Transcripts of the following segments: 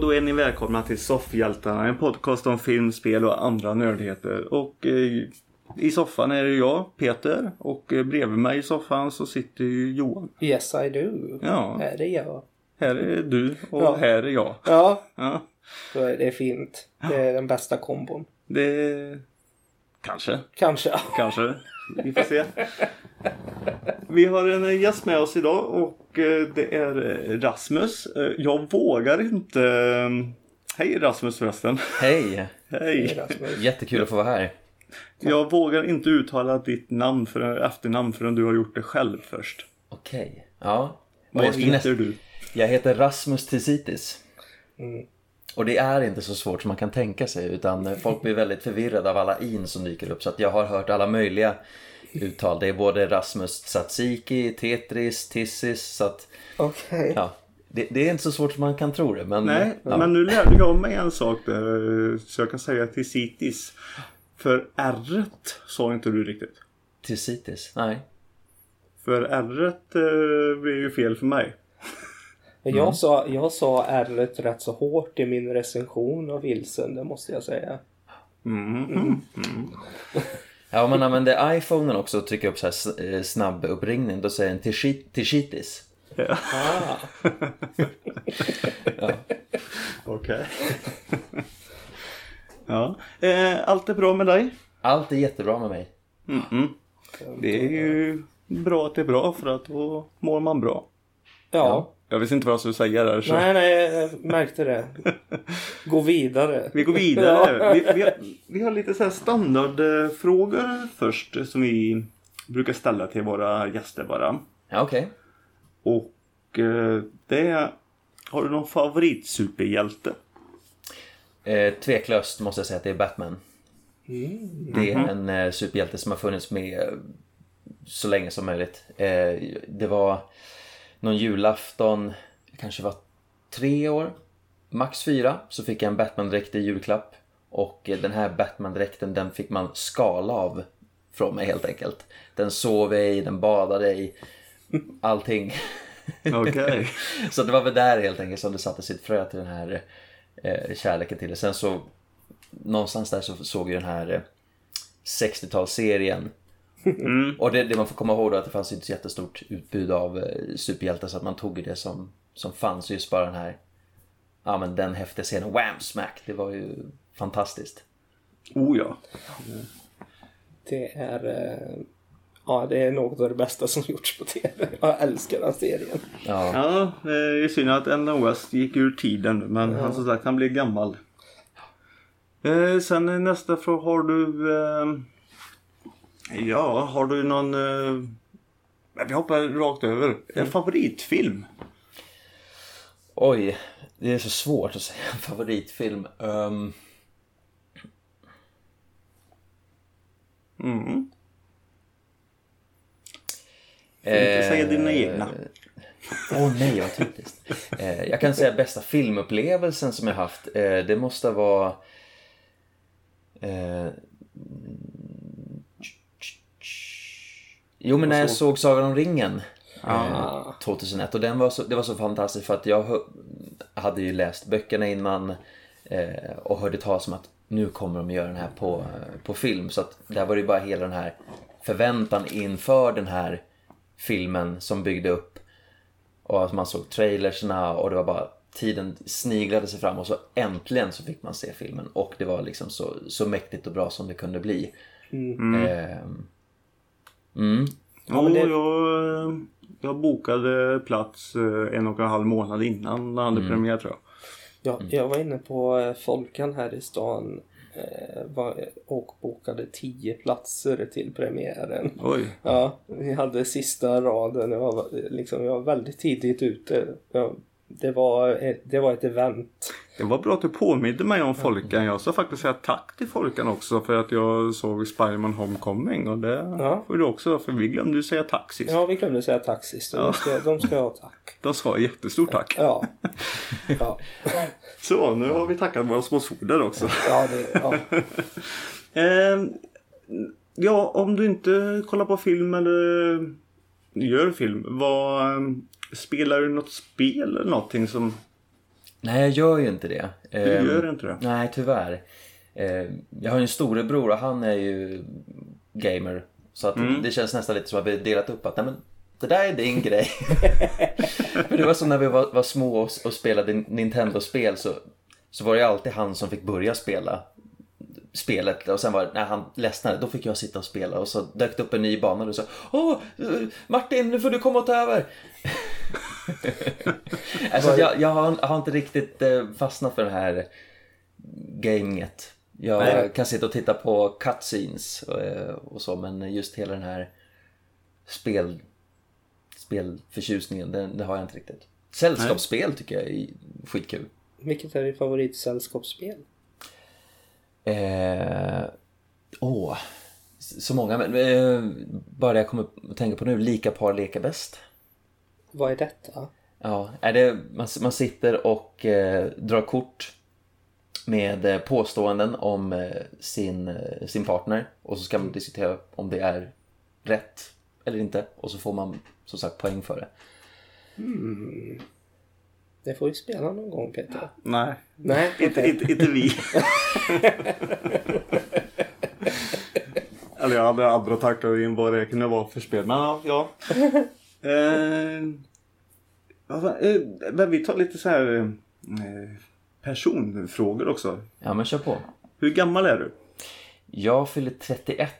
Då är ni välkomna till Soffhjältarna, en podcast om film, spel och andra nördigheter. Och eh, i soffan är det jag, Peter, och eh, bredvid mig i soffan så sitter ju Johan. Yes I do. Ja. Här är jag. Här är du och Ja. här är jag. Ja, Ja, så är det fint. Det är den bästa kombon. det... Kanske. Kanske. Kanske. Vi får se. Vi har en gäst med oss idag och eh, det är eh, Rasmus. Eh, Jag vågar inte... Hej Rasmus förresten. Hej! Hej. Rasmus. Jättekul att få vara här. Jag vågar inte uttala ditt namn för, efternamn förrän du har gjort det själv först. Okej. Ja. Och Vad heter du? jag heter Rasmus Tisitis. Mm. Och det är inte så svårt som man kan tänka sig utan folk blir väldigt förvirrade av alla in som dyker upp så att jag har hört alla möjliga uttal. Det är både Rasmus Tsatsiki, Tetris, Tissis så att Okej. ja. Det, det är inte så svårt som man kan tro det men... Nej, ja. men nu lärde jag mig en sak där så jag kan säga till Citis. För r sa inte du riktigt. Tisitis? Nej. För r eh, blir ju fel för mig. Men Jag, sa, jag sa r rätt så hårt i min recension av vilsen, det måste jag säga. Mm. Ja, om man använder iPhonen också och trycker upp så här eh, snabb uppringning då säger den tishi- Tishitis. Ah, Okej. ja. Eh, allt är bra med dig? Allt är jättebra med mig. Mm. Det är ju bra att det är bra för att då mår man bra. ja. Jag visste inte vad jag skulle säga där. Så. Nej, nej, jag märkte det. Gå vidare. Vi går vidare. Vi, vi, har, vi har lite så här standardfrågor först som vi brukar ställa till våra gäster bara. Ja, okej. Och eh, det är... Har du någon favoritsuperhjälte? Eh, tveklöst måste jag säga att det är Batman. Mm. Det är en eh, superhjälte som har funnits med så länge som möjligt. Eh, det var någon julafton, jag kanske var tre år, max fyra, så fick jag en Batman-dräkt i julklapp. Och eh, den här Batman-dräkten den fick man skala av från mig helt enkelt. Den sov jag i, den badade i, allting. Okej. Så det var väl där helt enkelt som det satte sitt frö till den här eh, kärleken till det. Sen så någonstans där så såg ju den här eh, 60-talsserien. Och det, det man får komma ihåg då att det fanns inte så jättestort utbud av eh, superhjältar så att man tog det som, som fanns. Just bara den här, ja men den häftiga scenen, wham smack, det var ju fantastiskt. Oh ja. Det är... eh, Ja, det är något av det bästa som gjorts på TV. Jag älskar den serien. Ja, Ja, det är synd att Ellen West gick ur tiden. Men han som sagt, han blev gammal. Eh, sen är nästa fråga. Har du... Eh, ja, har du någon... Eh, vi hoppar rakt över. En favoritfilm? oj, det är så svårt att säga en favoritfilm. Um, Mm. Får inte säga dina egna. Åh nej, vad typiskt. Eh, jag kan säga bästa filmupplevelsen som jag haft. Eh, det måste vara... Eh, jo, men när jag såg Sagan om ringen. Eh, 2001. Och den var så, det var så fantastiskt för att jag hö- hade ju läst böckerna innan eh, och hörde talas om att nu kommer de göra den här på, eh, på film. Så att där var det ju bara hela den här förväntan inför den här filmen som byggde upp. Och att man såg trailersna och det var bara tiden sniglade sig fram och så äntligen så fick man se filmen. Och det var liksom så, så mäktigt och bra som det kunde bli. Ehm, mm. Ja, det- jag, jag bokade plats eh, en och en halv månad innan den hade premiär tror jag. Ja, jag var inne på eh, Folkan här i stan eh, och bokade 10 platser till premiären. Oj. Ja, vi hade sista raden. Jag var, liksom, jag var väldigt tidigt ute. Jag, det, var, ett- det var ett event. Det var bra att du påminde mig om Folkan. Jag ska faktiskt säga tack till Folkan också för att jag såg Spiderman Homecoming. Och det Ja. får du också för vi glömde ju säga tack sist. Ja, vi glömde säga tack sist. De ska, de ska ha tack. De sa jättestort tack. Ja. Ja, Så, nu har vi tackat våra sponsorer också. ja, det, ja. Ehm, ja, om du inte kollar på film eller gör film. Vad, ehm, spelar du något spel eller någonting som Nej, jag gör ju inte det. Du Ehm, gör inte det? Nej, tyvärr. Eh, Jag har ju en storebror och han är ju gamer. Så att det känns nästan lite som att vi delat upp att nej, men det där är din grej. För det var som när vi var, var små och, och spelade Nintendo-spel så, så var det alltid han som fick börja spela spelet och sen var när han ledsnade då fick jag sitta och spela och så dök det upp en ny bana och du sa Åh Martin nu får du komma och ta över. alltså, jag, jag, har, har inte riktigt eh, fastnat för det här gaminget. Jag Nej. kan sitta och titta på cutscenes eh, och så men just hela den här spel, spelförtjusningen, den, det har jag inte riktigt. Sällskapsspel tycker jag är skitkul. Vilket är ditt favoritsällskapsspel? Eh, åh, så många. Men, eh, bara det jag kommer att tänka på nu, lika par leka bäst. Vad är detta? Ja, är det, man, man sitter och eh, drar kort med eh, påståenden om eh, sin, eh, sin partner och så ska man diskutera om det är rätt eller inte och så får man som sagt poäng för det. Det får vi spela någon gång Peter. Nej. Nej, Inte, inte, inte vi. Eller jag hade andra tankar in vad det kunde vara för spel. Men ja. ja. eh, men vi tar lite så här eh, personfrågor också. Ja men kör på. Hur gammal är du? Jag fyller 31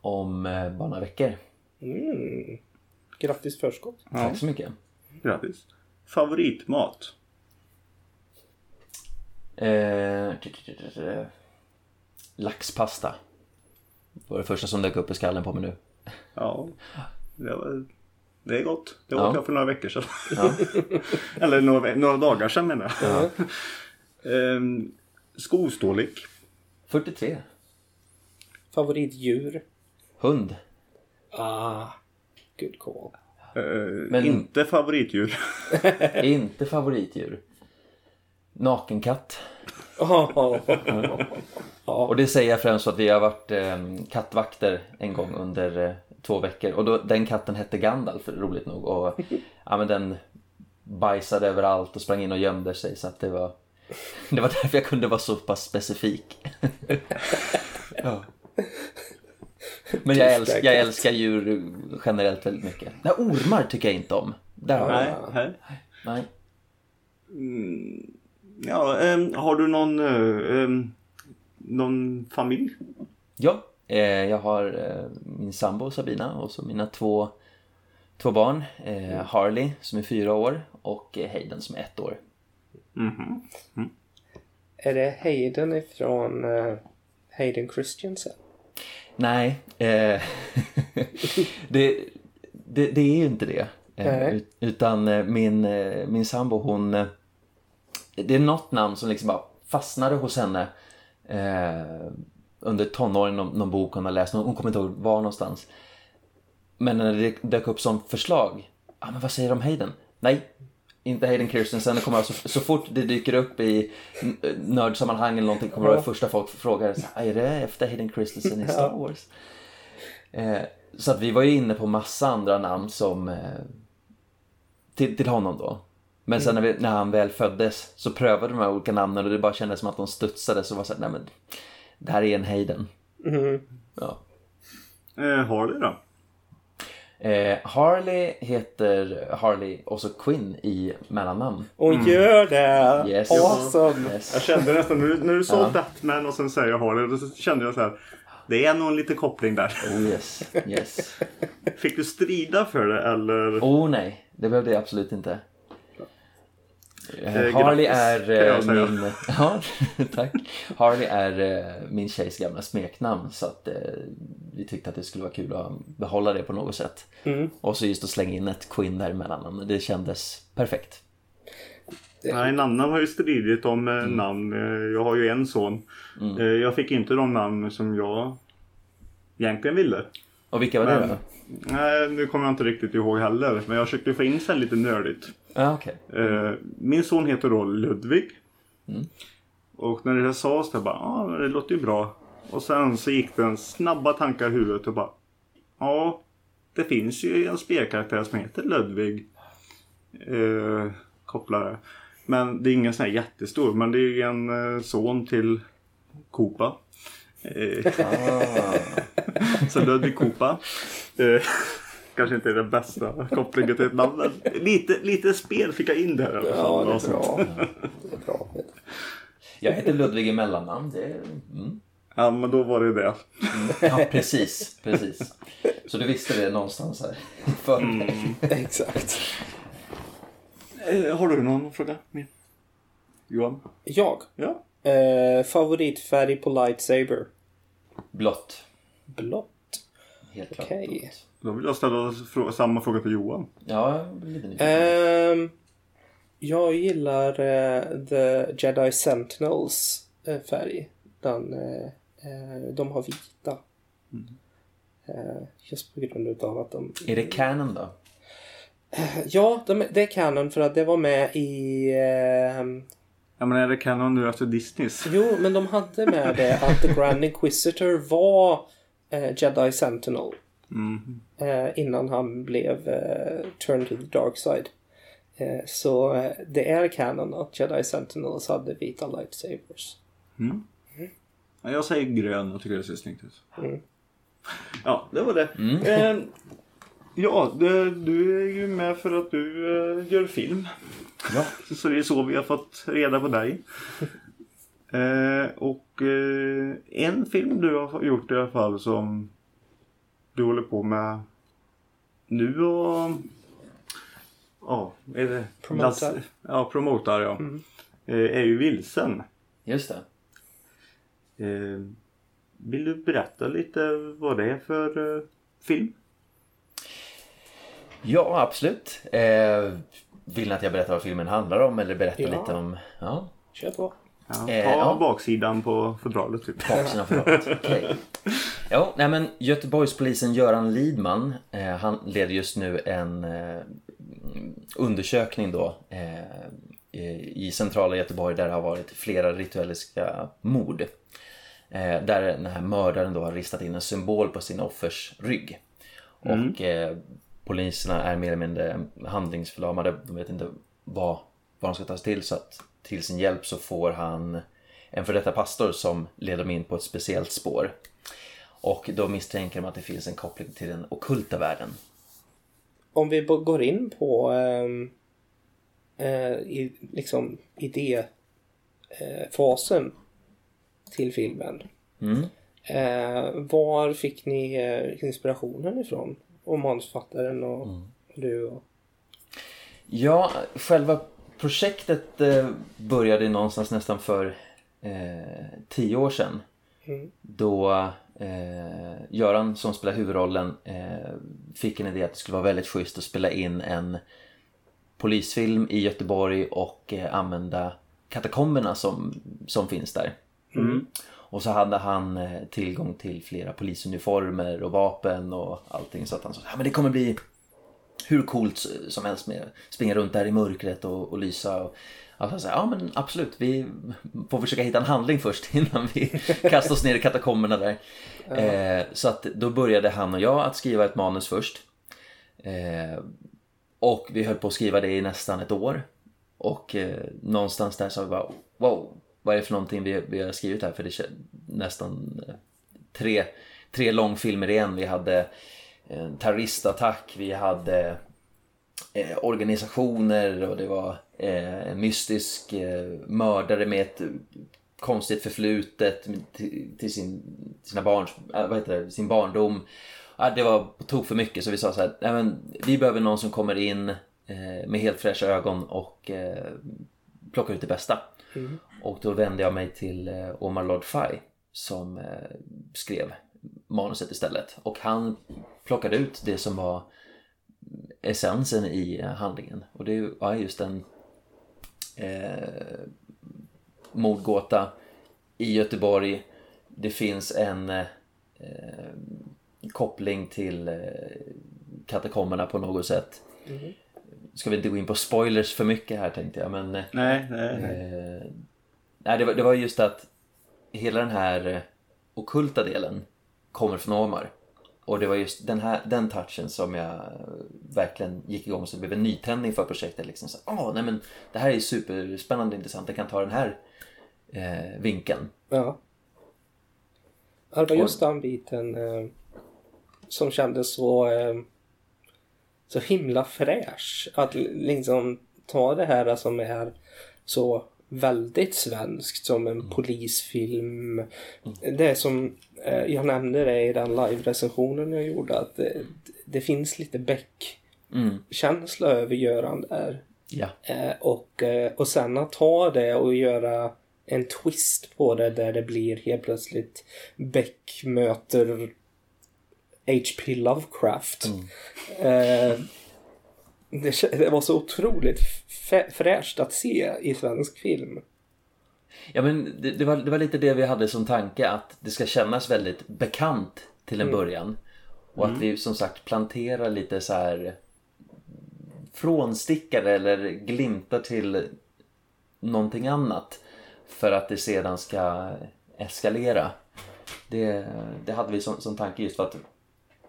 om eh, bara några veckor. Mm. Grattis förskott. Tack så mycket. Grattis. Favoritmat? Eh, laxpasta. Det var det första som dök upp i skallen på mig nu. Ja. Det, var, det är gott. Det åt Ja. jag för några veckor sedan. Ja. Eller några, några dagar sedan menar jag. eh, skostorlek? 43. Favoritdjur? Hund. Ah, good call. Eh, Men- Inte favoritdjur. Inte favoritdjur. Nakenkatt. Och det säger jag främst för att vi har varit eh, kattvakter en gång under eh, två veckor. Och då, den katten hette Gandalf, roligt nog. Och ja, men den bajsade överallt och sprang in och gömde sig. Så att det var, det var därför jag kunde vara så pass specifik. ja. Men jag, älsk, jag älskar djur generellt väldigt mycket. Nej, ormar tycker jag inte om. Där har Nej. jag. nej. Nej. Ja, ehm, har du någon, ehm, någon familj? Ja, jag har eh, min sambo Sabina och så mina två, två barn. Eh, Harley som är fyra år och eh, Hayden som är ett år. Mhm. är det Hayden ifrån Hayden Christiansen? Nej, eh, det, det, det är ju inte det. Eh, utan eh, min, eh, min sambo hon... eh, Det är något namn som liksom bara fastnade hos henne eh, under tonåren, någon, någon bok hon har läst. Hon, hon kommer inte ihåg var någonstans. Men när det dök upp som förslag. Ah, men vad säger de om Hayden? Nej, inte Hayden Christensen. Det kommer så, så fort det dyker upp i nördsammanhang eller någonting kommer det vara första folk frågar. Är det efter Hayden Christensen i Star Wars? Eh, så att vi var ju inne på massa andra namn som eh, till, till honom då. Men sen när, vi, när han väl föddes så prövade de här olika namnen och det bara kändes som att de studsade så var det så här, nej men det här är en Hayden. Mhm. Ja. Eh, Harley då? Eh, Harley heter Harley och så Quinn i mellannamn. Och gör det! Yes. Awesome! Jag Yes. kände nästan, när du, när du sa Ja. Batman och sen säger jag Harley, då så kände jag så här. Det är nog en liten koppling där. Oh yes, yes. Fick du strida för det eller? Oh nej, det behövde jag absolut inte. Eh, Eh, Harley är eh, min... Ja, tack. Harley är eh, min tjejs gamla smeknamn så att eh, vi tyckte att det skulle vara kul att behålla det på något sätt. Mm. Och så just att slänga in ett Quinn däremellan. Det kändes perfekt. Nej, namnen har ju stridit om eh, namn. Eh, Jag har ju en son. Eh, Jag fick inte de namn som jag egentligen ville. Och vilka var det då? Nej, nu kommer jag inte riktigt ihåg heller. Men jag försökte få in sen lite nördigt. Ja, okej. Eh, Min son heter då Ludvig. Mm. Och när det sades det bara, ja ah, det låter ju bra. Och sen så gick den snabba tankar i huvudet och bara, ja det finns ju en spelkaraktär som heter Ludvig. Eh, kopplare. Men det är ingen sån här jättestor. Men det är en eh, son till Koopa. Eh, Ah. så Ludvig Koopa. Eh, kanske inte är den bästa kopplingen till ett namn. Men lite, lite spel fick jag in där. i alla Ja, fall. det är bra. Det är bra. Jag heter Ludvig i mellannamn. Det är... mm. Ja, men då var det det. Ja, precis. precis. Så du visste det någonstans här för Exakt. Eh, har du någon fråga? mer? Johan? Jag. Ja. Eh, favoritfärg på lightsaber? Blått. Blått. Helt klart Okej. blått. Då vill jag ställa frå- samma fråga till Johan. Ja, jag blir lite nyfiken. Ehm, jag gillar eh, The Jedi Sentinels eh, färg. Den, eh, de har vita. Eh, just på grund av att de... Är det canon då? Ja, de, det är canon för att det var med i... ehm, Ja, men är det Canon nu efter Disneys? jo, men de hade med det att The Grand Inquisitor var Jedi Sentinel. Mm. Eh, innan han blev eh, turned to the dark side. Eh, så eh, det är canon att Jedi Sentinels hade vita lightsabers. Ja, jag säger grön och tycker det ser snyggt ut. Mm. Ja, det var det. Eh, ja, det, du är ju med för att du eh, gör film. Ja. Så det är så vi har fått reda på dig. Eh, och eh, en film du har gjort i alla fall som du håller på med nu och... Ja, är det? Promotar. Lasse- Ja, promotar ja. Eh, är ju Vilsen. Just det. Eh, vill du berätta lite vad det är för eh, film? Ja, absolut. Eh, vill ni att jag berättar vad filmen handlar om eller berättar Ja. lite om... Ja, Kör på. Ja, ta Eh, ja. baksidan på fodralet typ. baksidan förlåt. Okej. Jo, nej men Göteborgspolisen Göran Lidman, eh, han leder just nu en eh, undersökning då eh, i centrala Göteborg där det har varit flera ritualiska mord. Eh, där den här mördaren då har ristat in en symbol på sin offers rygg. Och eh, poliserna är mer eller mindre handlingsförlamade. De vet inte vad, vad de ska ta sig till. Så att till sin hjälp så får han en för detta pastor som leder dem in på ett speciellt spår. Och då misstänker de att det finns en koppling till den ockulta världen. Om vi går in på ehm, eh, i, liksom idéfasen eh, till filmen. Mm. Eh, var fick ni eh, inspirationen ifrån? Och manusförfattaren och du och... Ja, själva projektet eh, började någonstans nästan för eh, tio år sedan. Mm. Då eh, Göran som spelar huvudrollen eh, fick en idé att det skulle vara väldigt schysst att spela in en polisfilm i Göteborg och eh, använda katakomberna som, som finns där. Och så hade han eh, tillgång till flera polisuniformer och vapen och allting så att han sa ja, men det kommer bli hur coolt som helst med att springa runt där i mörkret och, och lysa. Och, alltså, så här, ja men absolut, vi får försöka hitta en handling först innan vi kastar oss ner i katakomberna där. Eh, så att då började han och jag att skriva ett manus först. Eh, och vi höll på att skriva det i nästan ett år. Och eh, någonstans där sa vi bara wow, vad är det för någonting vi, vi har skrivit här? För det är nästan eh, tre, tre långfilmer igen. Vi hade en terroristattack, vi hade eh, organisationer och det var eh, en mystisk eh, mördare med ett konstigt förflutet till, till, sin, sina barns, äh, vad heter det, sin barndom. Det var på tok för mycket så vi sa så här, nej men vi behöver någon som kommer in eh, med helt fräscha ögon och eh, plockar ut det bästa. Och då vände jag mig till eh, Omar Lord Fai som eh, skrev manuset istället. Och han plockade ut det som var essensen i handlingen. Och det var just en eh, mordgåta i Göteborg. Det finns en eh, koppling till eh, katakomberna på något sätt. Ska vi inte gå in på spoilers för mycket här tänkte jag men eh, Nej, nej, nej. Eh, nej, det var, det var just att hela den här eh, ockulta delen kommer från Omar. Och det var just den här den touchen som jag verkligen gick igång så det blev en nytändning för projektet. Liksom så, Åh, nej men det här är superspännande och intressant. Jag kan ta den här eh, vinkeln. Ja. Det var just den biten eh, som kändes så, eh, så himla fräsch. Att liksom ta det här som är så väldigt svenskt som en polisfilm. Det som eh, jag nämnde det i den live-recensionen jag gjorde att det, det finns lite Beck-känsla över Göran där. Ja. Eh, och, eh, och sen att ta det och göra en twist på det där det blir helt plötsligt Beck möter H.P. Lovecraft. Eh, det, det var så otroligt fräscht att se i svensk film. Ja men det, det, var, det var lite det vi hade som tanke att det ska kännas väldigt bekant till en början. Och att vi som sagt planterar lite så här frånstickare eller glimtar till någonting annat. För att det sedan ska eskalera. Det, det hade vi som, som tanke just för att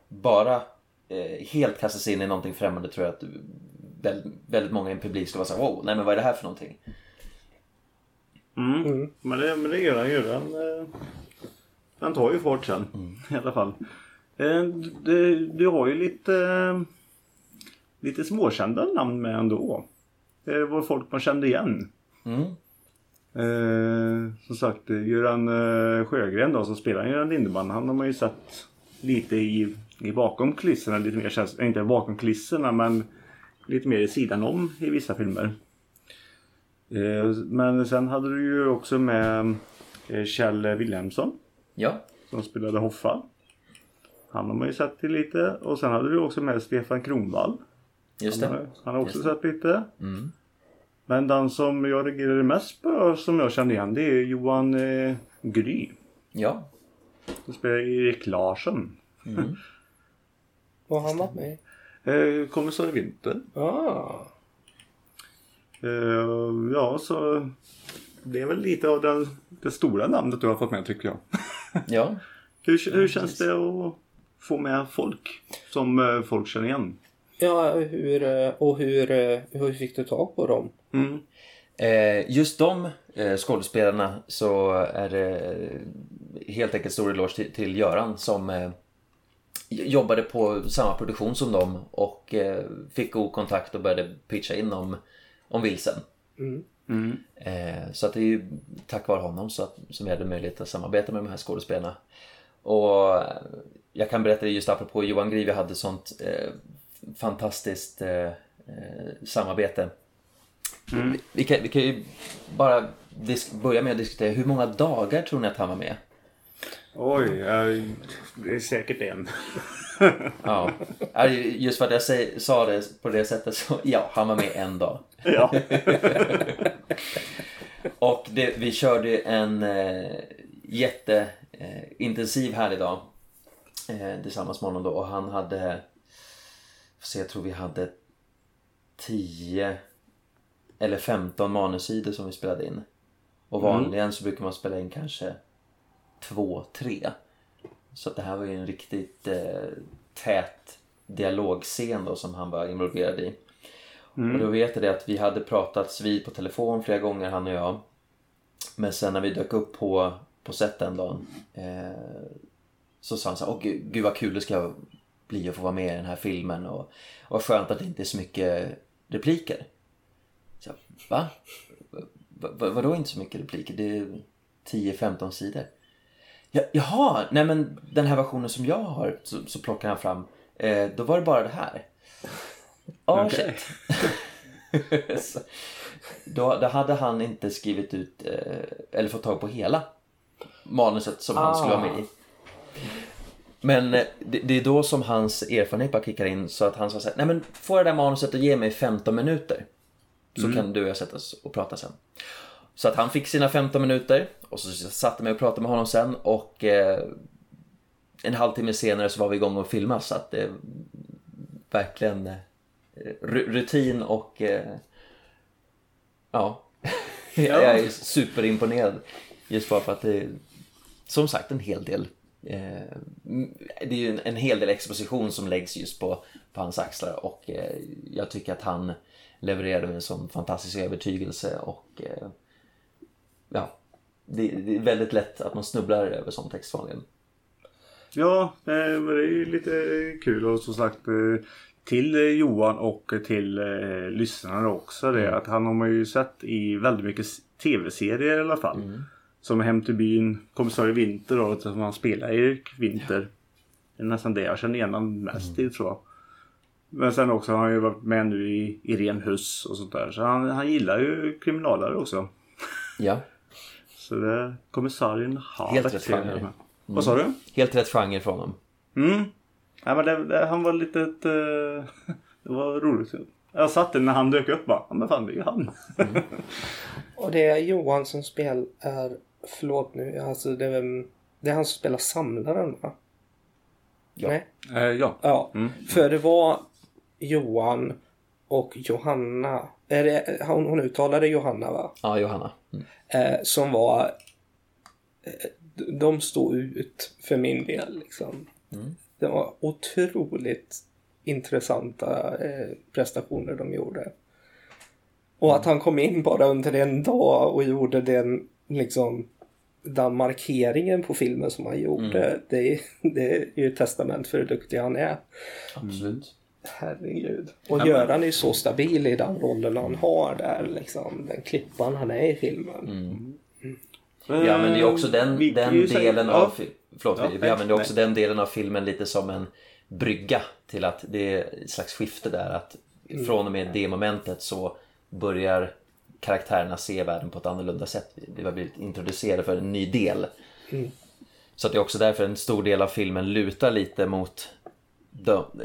bara helt kasta sig in i någonting främmande tror jag att väldigt, väldigt många i en publik skulle vara såhär wow, nej men vad är det här för någonting? Mm. Men, det, men det gör han ju. Den, eh, den tar ju fart sen i alla fall. Eh, Du, du har ju lite, eh, lite småkända namn med ändå. Det var folk man kände igen. Mm. Eh, som sagt, eh, Göran eh, Sjögren då som spelar Göran Lindeman. Han har man ju sett lite i, i bakom kulisserna. Lite mer, känns- inte bakom kulisserna men lite mer i sidan om i vissa filmer. Eh, men sen hade du ju också med eh, Kjell Wilhelmsson Ja, som spelade Hoffa. Han har man ju sett till lite. Och sen hade du också med Stefan Kronvall. just Han det. har, han har också sett lite. Mm. Men den som jag reagerade mest på som jag kände igen det är Johan eh, Gry. Ja, Som spelar Erik Larsson. Och han var med. Eh, Kommissarie Winter. Ah. Eh, ja, så det är väl lite av den, det stora namnet du har fått med tycker jag. ja. Hur, hur känns det att få med folk som eh, folk känner igen? Ja, hur, eh, och hur, eh, hur fick du tag på dem? Mm. Eh, just de eh, skådespelarna så är det helt enkelt stor eloge till, till Göran som eh, jobbade på samma produktion som dem och eh, fick god kontakt och började pitcha in om, om Vilsen. Mm. Eh, så att det är ju tack vare honom så att, som vi hade möjlighet att samarbeta med de här skådespelarna. Och jag kan berätta det just apropå Johan Grieve hade sånt eh, fantastiskt eh, eh, samarbete. Vi, vi, kan, vi kan ju bara börja med att diskutera hur många dagar tror ni att han var med? Oj, eh, det är säkert en. Ja, just för att jag säg, sa det på det sättet så ja, han var med en dag. ja. Och det, vi körde en eh, jätteintensiv här idag eh, tillsammans med honom då och han hade, se, jag tror vi hade 10 eller 15 manussidor som vi spelade in. Och vanligen så brukar man spela in kanske två, tre. Så det här var ju en riktigt eh, tät dialogscen då som han var involverad i. Och då vet jag det att vi hade pratats vid på telefon flera gånger han och jag. Men sen när vi dök upp på, på set den dagen eh, så sa han så här, åh gud, gud vad kul det ska bli att få vara med i den här filmen och, och vad skönt att det inte är så mycket repliker. Så, va? Va- va- Vadå inte så mycket repliker? Det är 10-15 sidor. Ja, jaha, nej men den här versionen som jag har så, så plockar han fram. Eh, då var det bara det här. Ja, Okej. shit. Så, då, då hade han inte skrivit ut eh, eller fått tag på hela manuset som han skulle vara med i. Men eh, det, det är då som hans erfarenhet bara kickar in så att han sa såhär, nej men få det där manuset och ge mig 15 minuter. Så kan du och jag sätta oss och prata sen. Så att han fick sina 15 minuter och så satte jag mig och pratade med honom sen och eh, en halvtimme senare så var vi igång och filmade så att det är verkligen eh, ru- rutin och eh, ja, jag är superimponerad just bara för att det som sagt en hel del Eh, det är ju en, en hel del exposition som läggs just på, på hans axlar och eh, jag tycker att han levererade med en sån fantastisk övertygelse och eh, ja, det, det, är väldigt lätt att man snubblar över sån text vanligen. Ja, det är lite kul och som sagt till Johan och till eh, lyssnarna också det mm. att han har man ju sett i väldigt mycket tv-serier i alla fall. Mm. Som Hem till byn, Kommissarie Vinter då, som han spelar Erik Vinter. Det är nästan det jag känner igen honom mest mm. i tror jag. Men sen också har han ju varit med nu i Irene Huss och sånt där. Så han, han gillar ju kriminalare också. Ja. Så det, kommissarien har Helt rätt genre. Mm. Vad sa du? Helt rätt genre från honom. Mm. Ja, men det, det, han var lite... Ett, uh, det var roligt. Jag satt där när han dök upp bara. Ja, men fan det är ju han. Mm. och det är Johan som spelar... Förlåt nu. Alltså det är, det är han som spelar samlaren va? Ja. Nej? Eh, ja. Ja. Mm. För det var Johan och Johanna. Är det, hon, hon uttalade Johanna va? Ja, Johanna. Mm. Eh, som var... Eh, de stod ut för min del liksom. Mm. Det var otroligt intressanta eh, prestationer de gjorde. Och att han kom in bara under en dag och gjorde den liksom den markeringen på filmen som han gjorde. Mm. Det, det, är ju ett testament för hur duktig han är. Absolut. Herregud. Och Göran är ju så stabil i den rollen han har där liksom. Den klippan han är i filmen. Mm. Mm. Ja men det är också den, den delen av... Förlåt, ja, vi använder också nej. den delen av filmen lite som en brygga till att det är ett slags skifte där att mm. från och med det momentet så börjar karaktärerna se världen på ett annorlunda sätt. Vi har blivit introducerade för en ny del. Mm. Så att det är också därför en stor del av filmen lutar lite mot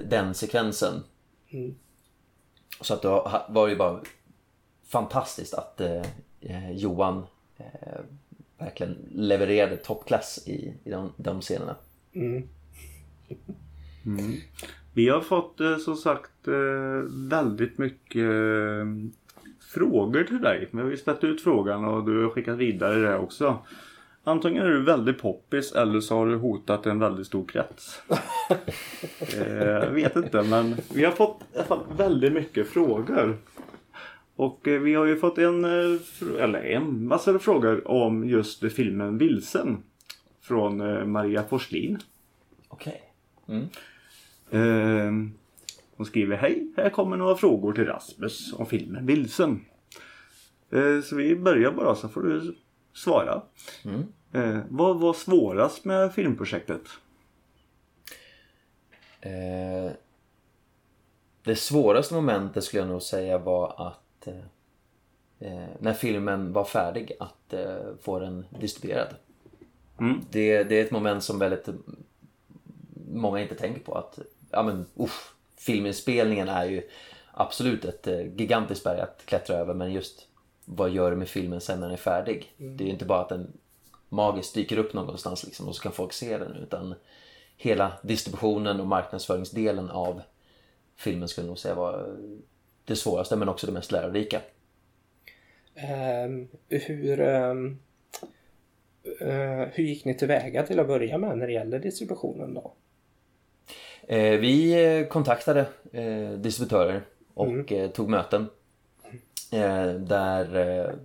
den sekvensen. Mm. Så att det var ju bara fantastiskt att eh, Johan eh, verkligen levererade toppklass i, i de, de scenerna. Mm. Mm. Vi har fått eh, som sagt eh, väldigt mycket eh, frågor till dig. Vi har ju ställt ut frågan och du har skickat vidare det också. Antingen är du väldigt poppis eller så har du hotat en väldigt stor krets. Jag vet inte men vi har fått i alla fall väldigt mycket frågor. Och eh, vi har ju fått en, eh, eller en massa frågor om just filmen Vilsen. Från eh, Maria Forslin. Okej. Okay. Mm. Eh, hon skriver Hej, här kommer några frågor till Rasmus om filmen Vilsen. Eh, så vi börjar bara så får du svara. Mm. Eh, vad var svårast med filmprojektet? det svåraste momentet skulle jag nog säga var att eh, eh, när filmen var färdig att eh, få den distribuerad. Mm. Det, det, är ett moment som väldigt många inte tänker på att ja men uff, filminspelningen är ju absolut ett eh, gigantiskt berg att klättra över men just vad gör du med filmen sen när den är färdig? Mm. Det är ju inte bara att den magiskt dyker upp någonstans liksom och så kan folk se den utan hela distributionen och marknadsföringsdelen av filmen skulle jag nog säga var det svåraste men också det mest lärorika. Um, hur, um, uh, hur gick ni tillväga till att börja med när det gäller distributionen då? Uh, vi eh, kontaktade uh, distributörer och mm. tog möten där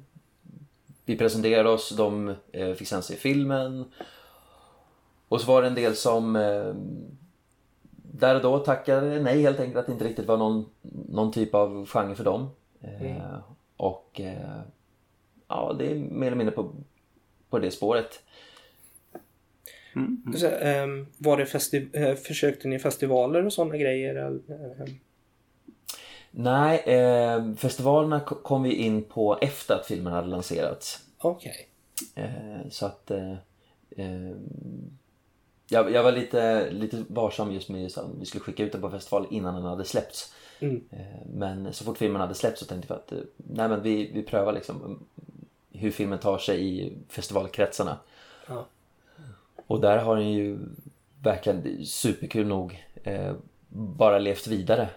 vi presenterade oss, de fick sen se filmen och så var det en del som där och då tackade nej helt enkelt att det inte riktigt var någon, någon typ av genre för dem. Mm. Eh, och eh, ja, det är mer eller mindre på, på det spåret. Mm. Så, eh, var det festi- eh, försökte ni festivaler och sådana grejer? Eller? Nej, eh, festivalerna kom vi in på efter att filmen hade lanserats. Okej. Okay. Eh, så att jag, jag var lite, lite varsam just med att vi skulle skicka ut den på festival innan den hade släppts. Mm. Eh, men så fort filmen hade släppts så tänkte vi att eh, nej, men vi, vi prövar liksom hur filmen tar sig i festivalkretsarna. Ja. Och där har den ju verkligen superkul nog eh, bara levt vidare.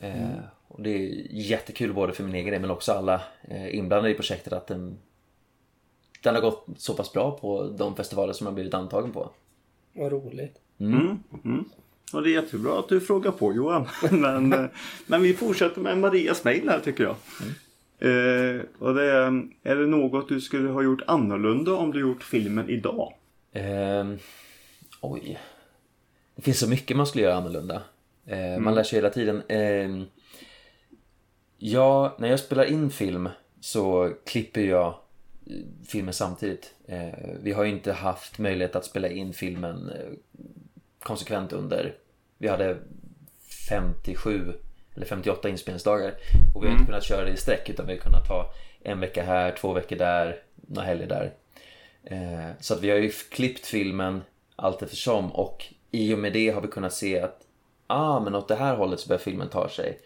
Eh, mm. Och det är jättekul både för min egen del men också alla eh, inblandade i projektet att den, den har gått så pass bra på de festivaler som har blivit antagen på. Vad roligt. Mm. Mm. Och det är jättebra att du frågar på Johan. men, eh, men vi fortsätter med Marias mejl här tycker jag. Eh, och det är, är det något du skulle ha gjort annorlunda om du gjort filmen idag? Ehm, oj. Det finns så mycket man skulle göra annorlunda. Eh, Man lär sig hela tiden. Ja, när jag spelar in film så klipper jag eh, filmen samtidigt. Eh, vi har ju inte haft möjlighet att spela in filmen eh, konsekvent under... Vi hade 57 eller 58 inspelningsdagar och vi har inte kunnat köra det i sträck utan vi har kunnat ta en vecka här, två veckor där, några helger där. Så att vi har ju klippt filmen allt eftersom och i och med det har vi kunnat se att ah, men åt det här hållet så börjar filmen ta sig.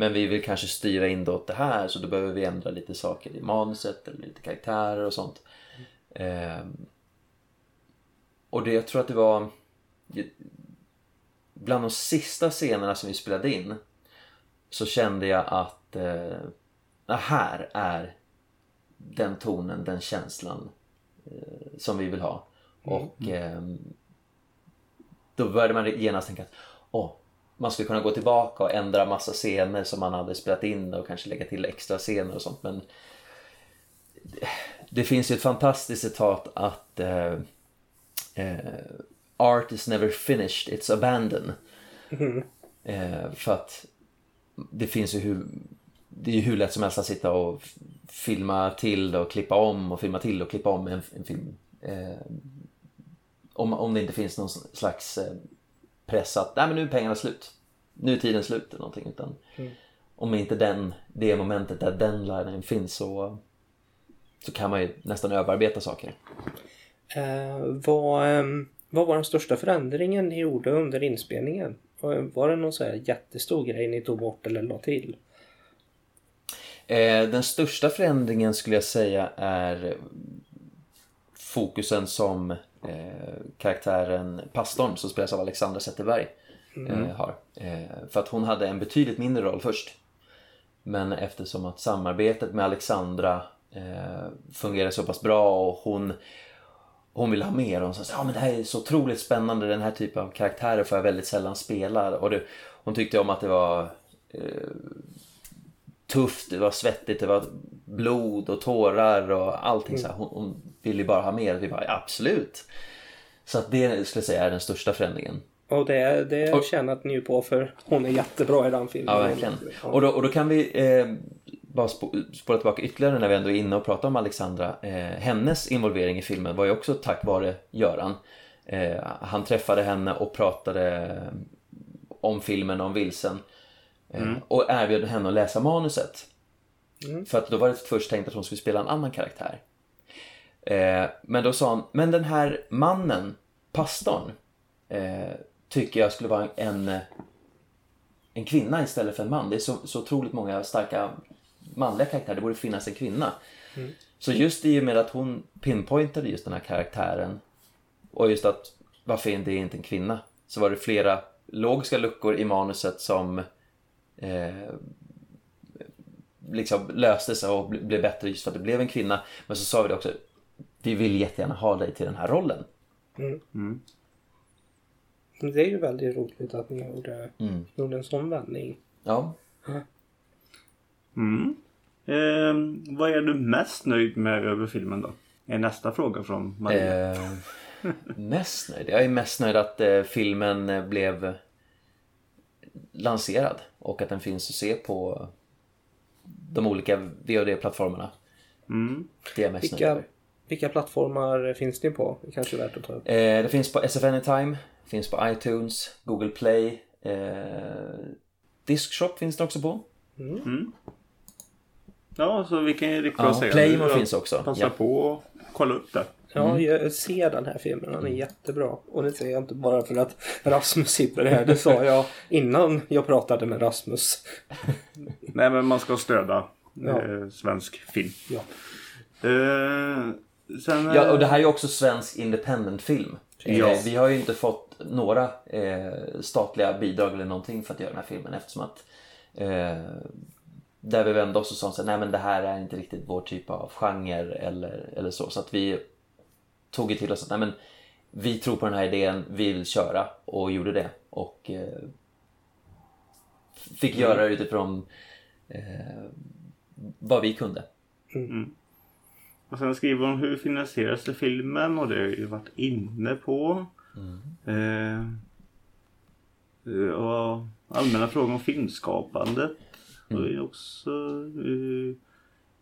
Men vi vill kanske styra in det åt det här så då behöver vi ändra lite saker i manuset eller lite karaktärer och sånt. Eh, och det, jag tror att det var bland de sista scenerna som vi spelade in så kände jag att eh, här är den tonen, den känslan eh, som vi vill ha. Och eh, då började man genast tänka att åh, man skulle kunna gå tillbaka och ändra massa scener som man hade spelat in och kanske lägga till extra scener och sånt. Men det, finns ju ett fantastiskt citat att eh, eh, Art is never finished, it's abandoned. Eh, för att det finns ju hur, det är ju hur lätt som helst att sitta och filma till och klippa om och filma till och klippa om en, en film. Eh, om, om det inte finns någon slags eh, press att nej men nu är pengarna slut. Nu är tiden slut eller någonting. Utan Om inte den, det momentet där den linen finns så, så kan man ju nästan överarbeta saker. Eh, vad, ehm, vad var den största förändringen ni gjorde under inspelningen? Var det någon så här jättestor grej ni tog bort eller la till? Eh, den största förändringen skulle jag säga är fokusen som karaktären pastorn som spelas av Alexandra Zetterberg eh, har. Eh, för att hon hade en betydligt mindre roll först. Men eftersom att samarbetet med Alexandra eh, fungerar så pass bra och hon hon ville ha mer och hon sa men det här är så otroligt spännande, den här typen av karaktärer får jag väldigt sällan spela. Och det, hon tyckte om att det var eh, tufft, det var svettigt, det var blod och tårar och allting så här. Hon, hon ville ju bara ha mer. Vi bara, absolut. Så att det skulle jag säga är den största förändringen. Och det, det Och- tjänat ni på för hon är jättebra i den filmen. Ja, verkligen. Och då, och då kan vi eh, bara spo- spola tillbaka ytterligare när vi ändå är inne och pratar om Alexandra. Eh, hennes involvering i filmen var ju också tack vare Göran. Eh, han träffade henne och pratade om filmen, om Vilsen. Eh, Och erbjöd henne att läsa manuset. För att då var det först tänkt att hon skulle spela en annan karaktär. Eh, men då sa han, men den här mannen, pastorn, eh, tycker jag skulle vara en, en en kvinna istället för en man. Det är så, så otroligt många starka manliga karaktärer. Det borde finnas en kvinna. Så just i och med att hon pinpointade just den här karaktären och just att varför är det inte en kvinna? Så var det flera logiska luckor i manuset som eh, liksom löste sig och ble- blev bättre just för att det blev en kvinna. Men så sa vi det också, vi vill jättegärna ha dig till den här rollen. Det är ju väldigt roligt att ni gjorde, Mm. gjorde en sån vändning. Ja, Mm. Eh, vad är du mest nöjd med över filmen då? Är nästa fråga från Maria. Eh, mest nöjd? Jag är mest nöjd att eh, filmen eh, blev lanserad och att den finns att se på de olika VOD-plattformarna. Mm. Det är mest Vilka, vilka plattformar finns ni på? Det kanske är värt att ta upp. Eh, det finns på SF Anytime, finns på iTunes, Google Play, eh, Discshop finns det också på. Ja, så vi kan ju rikta Ja, nu. finns också. Passa Ja. på och kolla upp det. Ja, jag ser den här filmen. Den är jättebra. Och det säger jag inte bara för att Rasmus sitter här. Det sa jag innan jag pratade med Rasmus. Nej, men man ska stödja Ja. eh, svensk film. Ja. Eh, sen, eh, Ja, och det här är ju också svensk independent film. Ja. Eh, vi har ju inte fått några eh, statliga bidrag eller någonting för att göra den här filmen eftersom att eh, där vi vände oss och sa så här, nej men det här är inte riktigt vår typ av genre eller, eller så. Så att vi tog ju till oss att nej men vi tror på den här idén, vi vill köra och gjorde det. Och eh, fick göra det utifrån eh, vad vi kunde. Och sen skriver hon hur finansieras det filmen och det har jag ju varit inne på. Eh, eh, och allmänna frågor om filmskapandet. Och det är också, eh,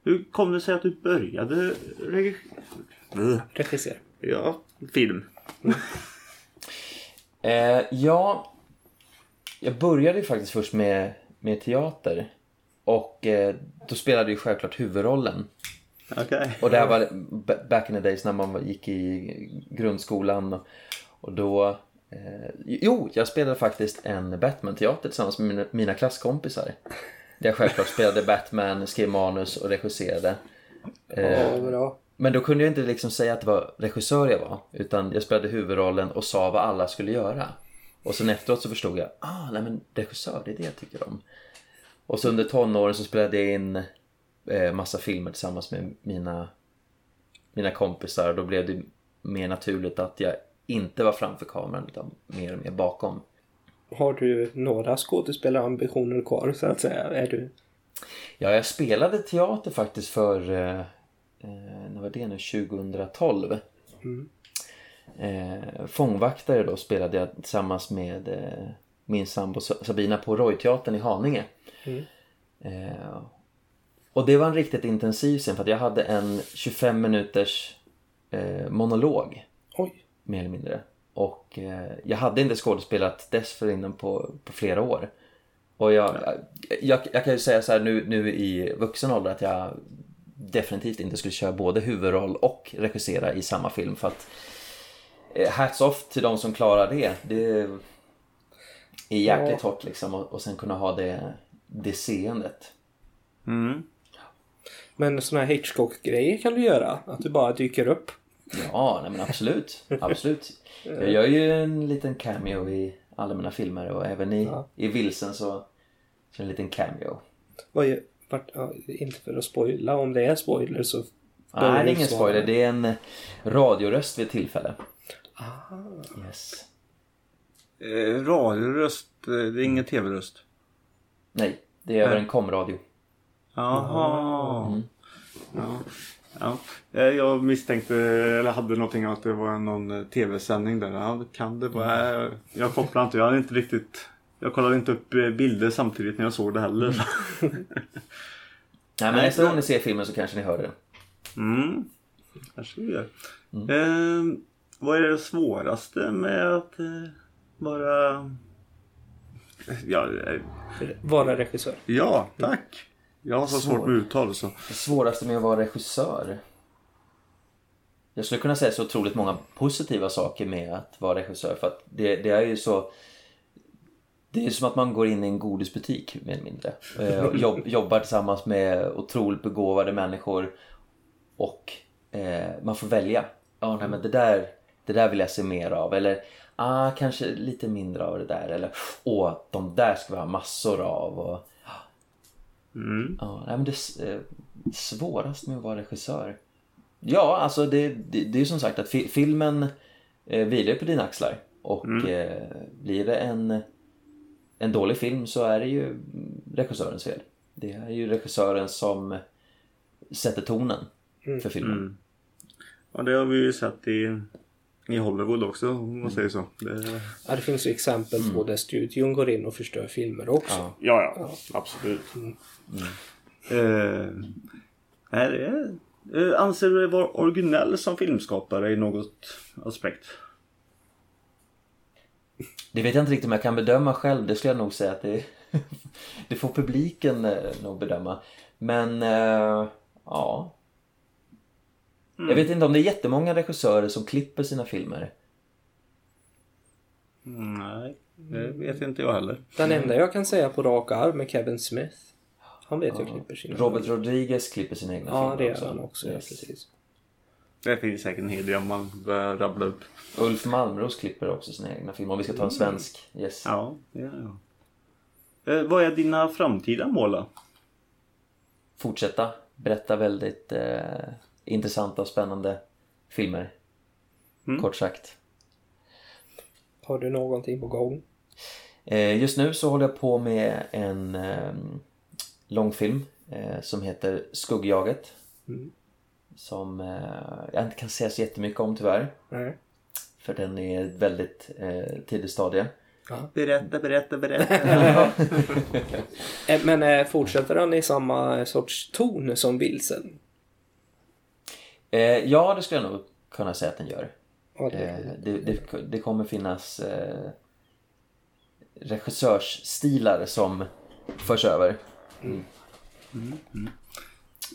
hur kom det sig att du började reg- Ugh. Regissera. ja, film? Eh, ja, jag började ju faktiskt först med, med teater. Och eh, då spelade ju självklart huvudrollen. Okej. Och det här var back in the days när man gick i grundskolan. Och, och då... Eh, jo, jag spelade faktiskt en Batman-teater tillsammans med mina, mina klasskompisar. Där jag självklart spelade Batman, skrev manus och regisserade. Eh, Ja, bra. Men då kunde jag inte liksom säga att det var regissör jag var. Utan jag spelade huvudrollen och sa vad alla skulle göra. Och sen efteråt så förstod jag, ah, nej men regissör, det är det jag tycker om. Och så under tonåren så spelade jag in eh, massa filmer tillsammans med mina, mina kompisar. Då blev det mer naturligt att jag inte var framför kameran utan mer och mer bakom. Har du några skådespelarambitioner kvar så att säga? Är du... Ja, jag spelade teater faktiskt för, eh, när var det nu, 2012. Eh, fångvaktare då spelade jag tillsammans med eh, min sambo Sa- Sabina på Royteatern i Haninge. Eh, och det var en riktigt intensiv scen för att jag hade en 25 minuters eh, monolog Oj. mer eller mindre. Och eh, jag hade inte skådespelat dessförinnan på, på flera år. Och jag, jag, jag kan ju säga så här nu, nu i vuxen ålder att jag definitivt inte skulle köra både huvudroll och regissera i samma film för att eh, hats off till de som klarar det. Det är jäkligt hårt liksom och, och sen kunna ha det, det seendet. Mm. Men såna här Hitchcock-grejer kan du göra? Att du bara dyker upp? Ja, nej men absolut. Absolut. Jag gör ju en liten cameo i alla mina filmer och även i, Ja. i Vilsen så, så en liten cameo. Vad vart, inte för att spoila, om det är spoiler så... Nej, det är ingen svara. spoiler. Det är en radioröst vid tillfälle. Yes. Eh, radioröst, eh, det är ingen tv-röst. Nej, det är över en komradio. Jaha. Ja. Ja. Eh, Jag misstänkte, eller hade någonting att det var någon eh, tv-sändning där. Ja, kan det vara. Eh, Jag kopplar inte, jag hade inte riktigt... Jag kollade inte upp eh, bilder samtidigt när jag såg det heller. Nej, men nästa gång ni ser filmen så kanske ni hör det. Mm. Kanske vi gör. Eh, vad är det svåraste med att eh, vara... Ja, eh, Vara regissör. ja, tack. Jag har så svårt med uttal så. Det svåraste med att vara regissör? Jag skulle kunna säga så otroligt många positiva saker med att vara regissör för att det, det är ju så det är som att man går in i en godisbutik mer eller mindre. Eh, jobb, jobbar tillsammans med otroligt begåvade människor och eh, man får välja. Ja, nej men det där, det där vill jag se mer av. Eller ah, kanske lite mindre av det där. Eller åh, de där ska vi ha massor av. Och, Mm. Ja, nej, men det eh, svårast med att vara regissör. Ja, alltså det, det, det är ju som sagt att fi, filmen eh, vilar på dina axlar. Och eh, blir det en, en dålig film så är det ju regissörens fel. Det är ju regissören som sätter tonen för filmen. Och det har vi ju sett i, i Hollywood också om man säger så. Det, Ja, det finns ju exempel på där studion går in och förstör filmer också. Ja. ja, ja, absolut. Eh, är det, eh, anser du dig vara originell som filmskapare i något aspekt? Det vet jag inte riktigt om jag kan bedöma själv. Det skulle jag nog säga att det, det får publiken eh, nog bedöma. Men eh, ja. Jag vet inte om det är jättemånga regissörer som klipper sina filmer. Nej, det vet inte jag heller. Den enda jag kan säga på rak arm är Kevin Smith. Han vet jag klipper sina Robert Rodriguez klipper sina egna Ja, filmer det gör också. han också. Ja, Yes. precis. Det finns säkert en hel del om man börjar rabbla upp. Ulf Malmros klipper också sina egna filmer. Om vi ska ta en svensk. Yes. Ja, ja, ja. Eh, vad är dina framtida mål då? Fortsätta berätta väldigt eh, intressanta och spännande filmer. Kort sagt. Har du någonting på gång? Eh, just nu så håller jag på med en eh, långfilm eh, som heter Skuggjaget. Mm. Som eh, jag inte kan säga så jättemycket om tyvärr. Nej. För den är väldigt eh, tidigt stadie. Berätta, berätta, berätta. Eh, Men eh, fortsätter han i samma sorts ton som Vilsen? Eh, ja, det skulle jag nog kunna säga att den gör. Ja, det, Eh, det, det, det kommer finnas eh, regissörsstilar som förs över.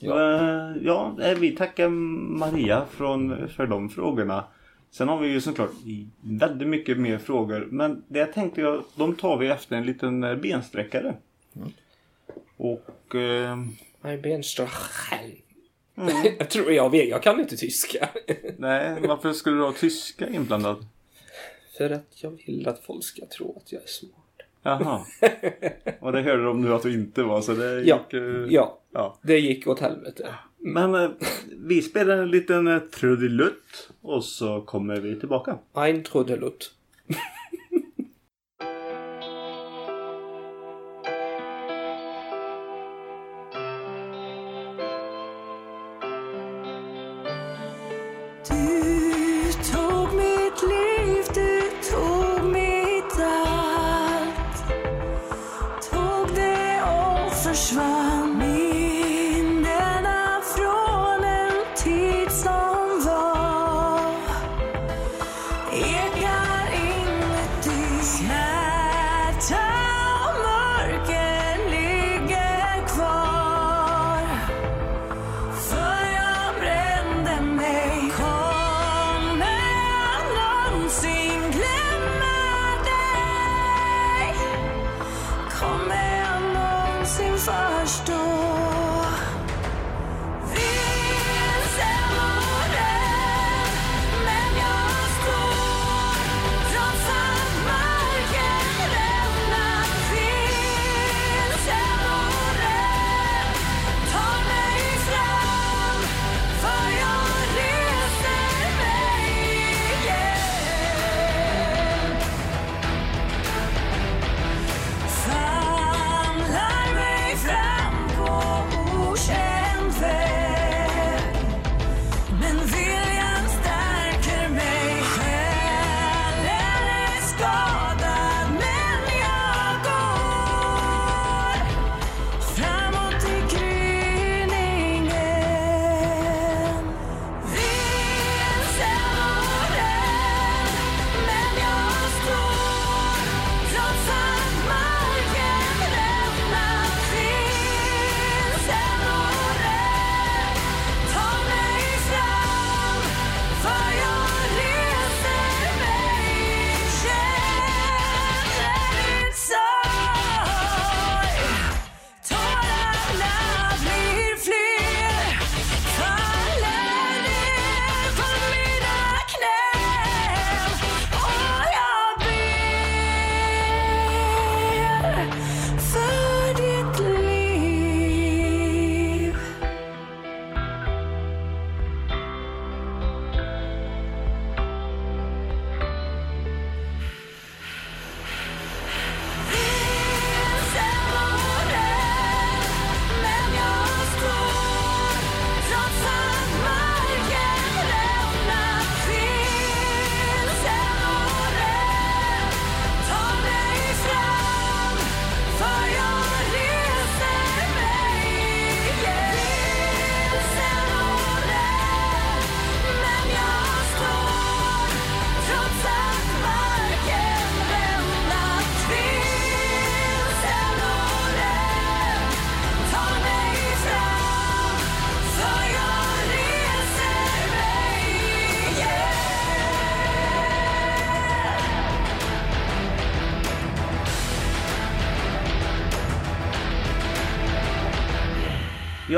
Ja. ja, eh, vi tackar Maria från, för de frågorna. Sen har vi ju såklart väldigt mycket mer frågor. Men det tänkte jag, de tar vi efter en liten eh, bensträckare. Och... Eh, Nej, Benstrachel. jag tror jag vet, jag kan inte tyska. nej, varför skulle du ha tyska inblandat? För att jag vill att folk ska tro att jag är smart. Jaha. Och det hörde de nu att du inte var så det gick... Ja, eh, ja. Ja. Det gick åt helvete. Men eh, vi spelar en liten eh, trudelutt och så kommer vi tillbaka. Ein trudelutt.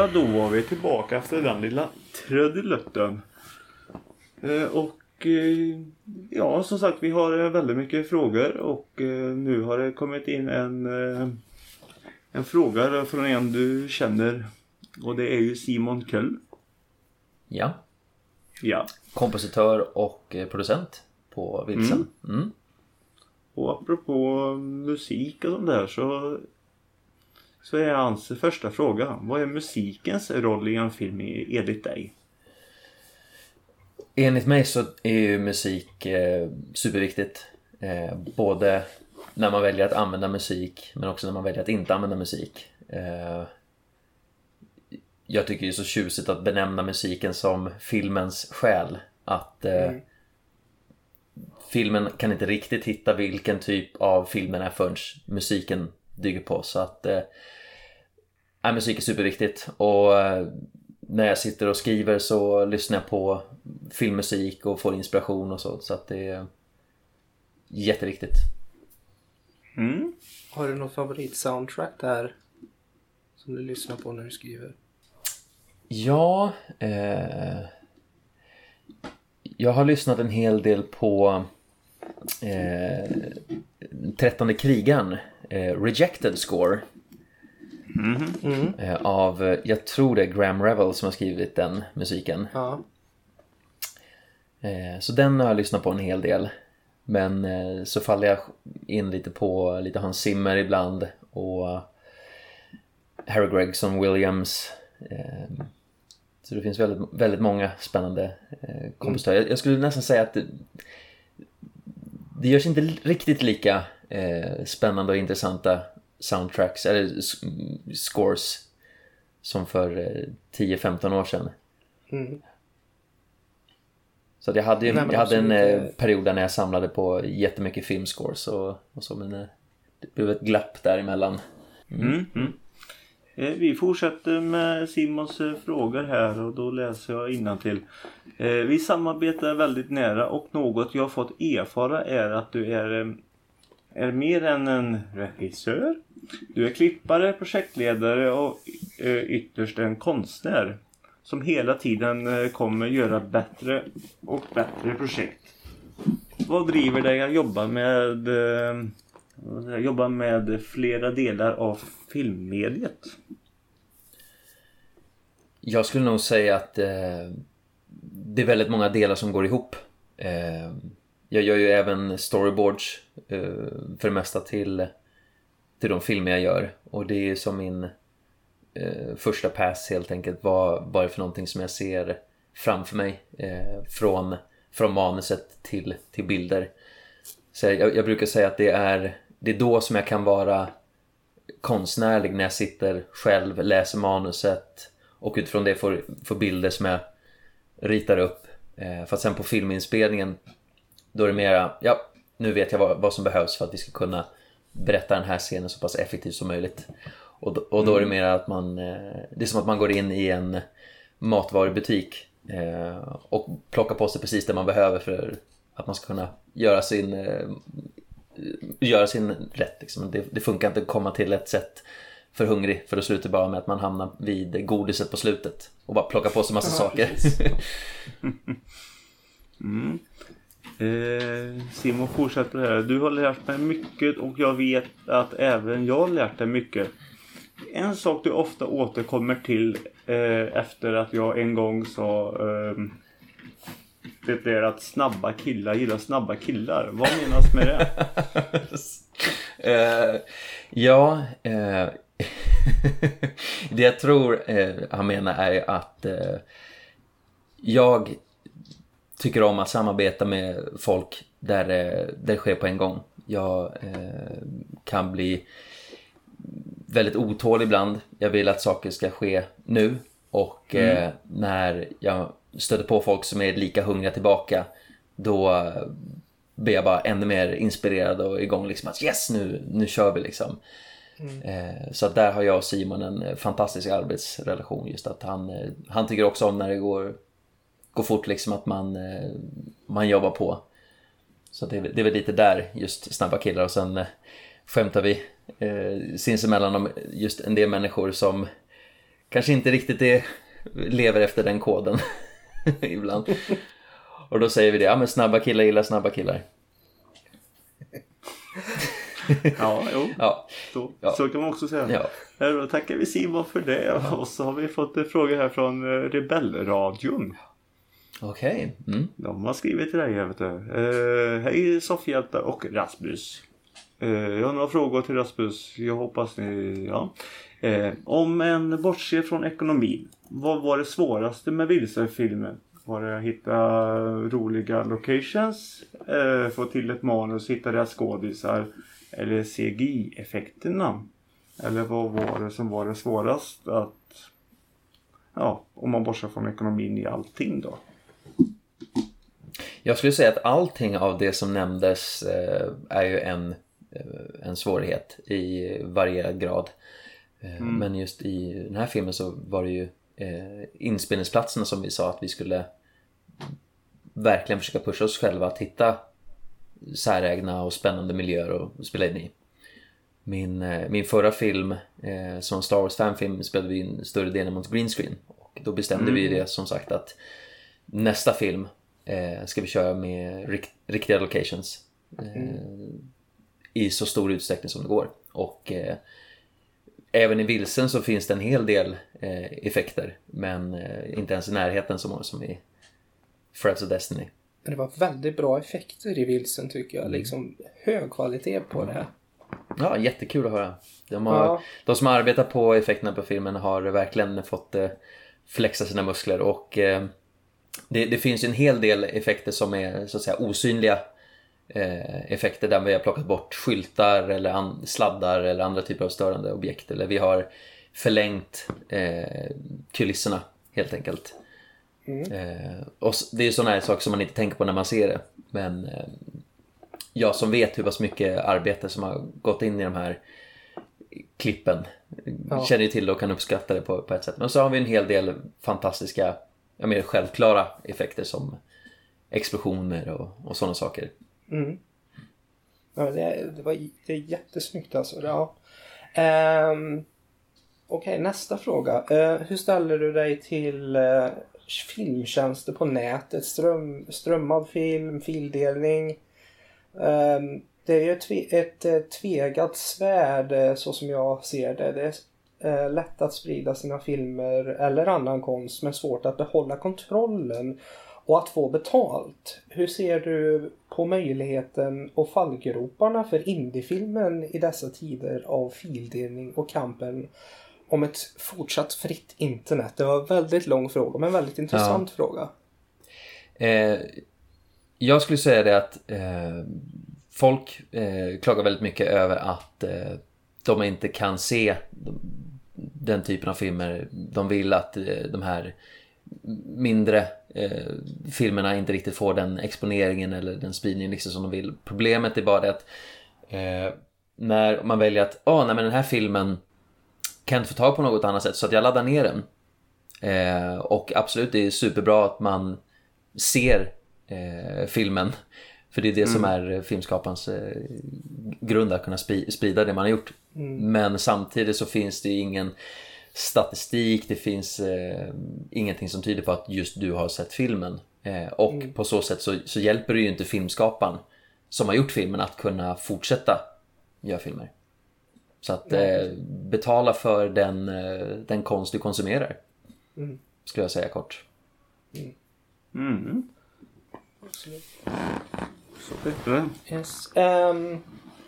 Ja, då var vi tillbaka efter den lilla trudelutten. Eh, och eh, ja, som sagt, vi har eh, väldigt mycket frågor och nu har det kommit in en, en fråga från en du känner och det är ju Simon Köll. Ja. Ja. Kompositör och producent på Vilsen. Mm. Och apropå musik och sånt där så så är hans första fråga. Vad är musikens roll i en film i- enligt dig? Enligt mig så är ju musik eh, superviktigt. Eh, både när man väljer att använda musik men också när man väljer att inte använda musik. Eh, jag tycker det är så tjusigt att benämna musiken som filmens själ. Att eh, filmen kan inte riktigt hitta vilken typ av film den är förrän musiken dyker på. Så att eh, ja, musik är superviktigt. Och eh, när jag sitter och skriver så lyssnar jag på filmmusik och får inspiration och så. Så att det är jätteviktigt. Mm. Har du något favorit-soundtrack där? Som du lyssnar på när du skriver? Ja, eh, jag har lyssnat en hel del på eh, Trettonde krigaren, eh, Rejected Score. Eh, av, eh, jag tror det är Graham Revel som har skrivit den musiken. Ja. Eh, så den har jag lyssnat på en hel del. Men så faller jag in lite på lite Hans Zimmer ibland och Harry Gregson Williams. Så det finns väldigt, väldigt många spännande kompositörer. Jag, jag skulle nästan säga att det, det görs inte riktigt lika spännande och intressanta soundtracks eller scores som för eh, 10-15 år sedan. Mm. Så att jag hade, ju, Nej, jag hade en eh, eh. period där när jag samlade på jättemycket filmscores och, och så men eh, det blev ett glapp däremellan. Mm. Mm. Eh, Vi fortsätter med Simons eh, frågor här och då läser jag. Eh, Vi samarbetar väldigt nära och något jag har fått erfara är att du är, eh, är mer än en regissör. Du är klippare, projektledare och eh, ytterst en konstnär. Som hela tiden eh, kommer göra bättre och bättre projekt. Vad driver dig att jobba med eh, jobba med flera delar av filmmediet? Jag skulle nog säga att eh, det är väldigt många delar som går ihop. Eh, jag gör ju även storyboards eh, för det mesta till, till de filmer jag gör. Och det är som min eh, första pass helt enkelt. Vad, vad är det för någonting som jag ser framför mig? Eh, från, från manuset till, till bilder. Så jag, jag brukar säga att det är, det är då som jag kan vara konstnärlig när jag sitter själv, läser manuset och utifrån det får, får bilder som jag ritar upp. Eh, för att sen på filminspelningen då är det mera, ja, nu vet jag vad, vad som behövs för att vi ska kunna berätta den här scenen så pass effektivt som möjligt. Och, då- och då är det mera att man, eh, det är som att man går in i en matvarubutik eh, och plockar på sig precis det man behöver för att man ska kunna göra sin eh, göra sin rätt. Liksom. Det, det funkar inte att komma till ett sätt för hungrig för då slutar bara med att man hamnar vid godiset på slutet och bara plockar på sig massa saker. Eh, Simon fortsätter här. Du har lärt mig mycket och jag vet att även jag har lärt dig mycket. En sak du ofta återkommer till eh, efter att jag en gång sa eh, det är att snabba killar gillar snabba killar. Vad menas med det? Eh, ja, eh, det jag tror eh, han menar är att eh, jag tycker om att samarbeta med folk där, eh, där det sker på en gång. Jag eh, kan bli väldigt otålig ibland. Jag vill att saker ska ske nu. Och eh, när jag stöter på folk som är lika hungriga tillbaka då blir jag bara ännu mer inspirerad och igång liksom att yes nu, nu kör vi liksom. Eh, så att där har jag och Simon en fantastisk arbetsrelation just att han, han tycker också om när det går, går fort liksom att man, eh, man jobbar på. Så det, det är väl lite där just snabba killar och sen eh, skämtar vi eh, sinsemellan om just en del människor som kanske inte riktigt är, lever efter den koden ibland. Och då säger vi det, ja men snabba killar gillar snabba killar. Ja, jo. Ja, Så, Ja. så kan man också säga. ja. Ja, Då tackar vi Simon för det. Och så har vi fått en fråga här från eh, Rebellradion. Okej. Mm. De har skrivit till dig här vet du. Uh, hej soffhjältar och Rasmus. Uh, jag har några frågor till Rasmus. Jag hoppas ni... Ja. Uh, om en bortser från ekonomin. Vad var det svåraste med Vilse-filmen? Var det att hitta roliga locations? Uh, få till ett manus, hitta deras skådisar? Eller CGI-effekterna? Eller vad var det som var det svårast att... Ja, om man bortser från ekonomin i allting då. Jag skulle säga att allting av det som nämndes eh, är ju en, eh, en svårighet i varierad grad. Eh, Men just i den här filmen så var det ju inspelningsplatserna som vi sa att vi skulle verkligen försöka pusha oss själva att hitta särägna och spännande miljöer att spela in i. Min, min förra film, som Star Wars fanfilm, spelade vi in större delen mot green screen. Och då bestämde vi det som sagt att nästa film eh, ska vi köra med rikt, riktiga locations. Eh, I så stor utsträckning som det går. Och eh, även i Vilsen så finns det en hel del eh, effekter. Men inte ens i närheten som, som i Threads of Destiny. Men det var väldigt bra effekter i Vilsen tycker Mm. jag. Liksom hög kvalitet på det. Ja, jättekul att höra. De, har, Ja. de som arbetar på effekterna på filmen har verkligen fått flexa sina muskler och det, det finns en hel del effekter som är så att säga osynliga eh, effekter där vi har plockat bort skyltar eller an, sladdar eller andra typer av störande objekt eller vi har förlängt eh, kulisserna helt enkelt. Eh, och det är sådana här saker som man inte tänker på när man ser det men eh, jag som vet hur pass mycket arbete som har gått in i de här klippen Ja. känner ju till och kan uppskatta det på, på ett sätt. Men så har vi en hel del fantastiska, ja, mer självklara effekter som explosioner och, och sådana saker. Mm. Ja, det, det, var, det är jättesnyggt alltså. Ja. Um, Okej, nästa fråga. Uh, hur ställer du dig till uh, filmtjänster på nätet? Ström, strömmad film, fildelning? Um, det är ju ett, ett eh, tvegat svärd så som jag ser det. Det är eh, lätt att sprida sina filmer eller annan konst men svårt att behålla kontrollen och att få betalt. Hur ser du på möjligheten och fallgroparna för indiefilmen i dessa tider av fildelning och kampen om ett fortsatt fritt internet? Det var en väldigt lång fråga men en väldigt intressant fråga. Eh, jag skulle säga det att eh, folk eh, klagar väldigt mycket över att eh, de inte kan se den typen av filmer. De vill att eh, de här mindre eh, filmerna inte riktigt får den exponeringen eller den spridningen liksom som de vill. Problemet är bara det att eh, när man väljer att oh, nej, men den här filmen kan inte få tag på något annat sätt så att jag laddar ner den. Eh, och absolut, det är superbra att man ser eh, filmen. För det är det som är filmskaparens eh, grund, att kunna spri- sprida det man har gjort. Men samtidigt så finns det ingen statistik, det finns eh, ingenting som tyder på att just du har sett filmen. Eh, och på så sätt så, så hjälper det ju inte filmskaparen som har gjort filmen att kunna fortsätta göra filmer. Så att eh, betala för den, eh, den konst du konsumerar. Skulle jag säga kort. Mm. Så heter det. Yes. Ehm,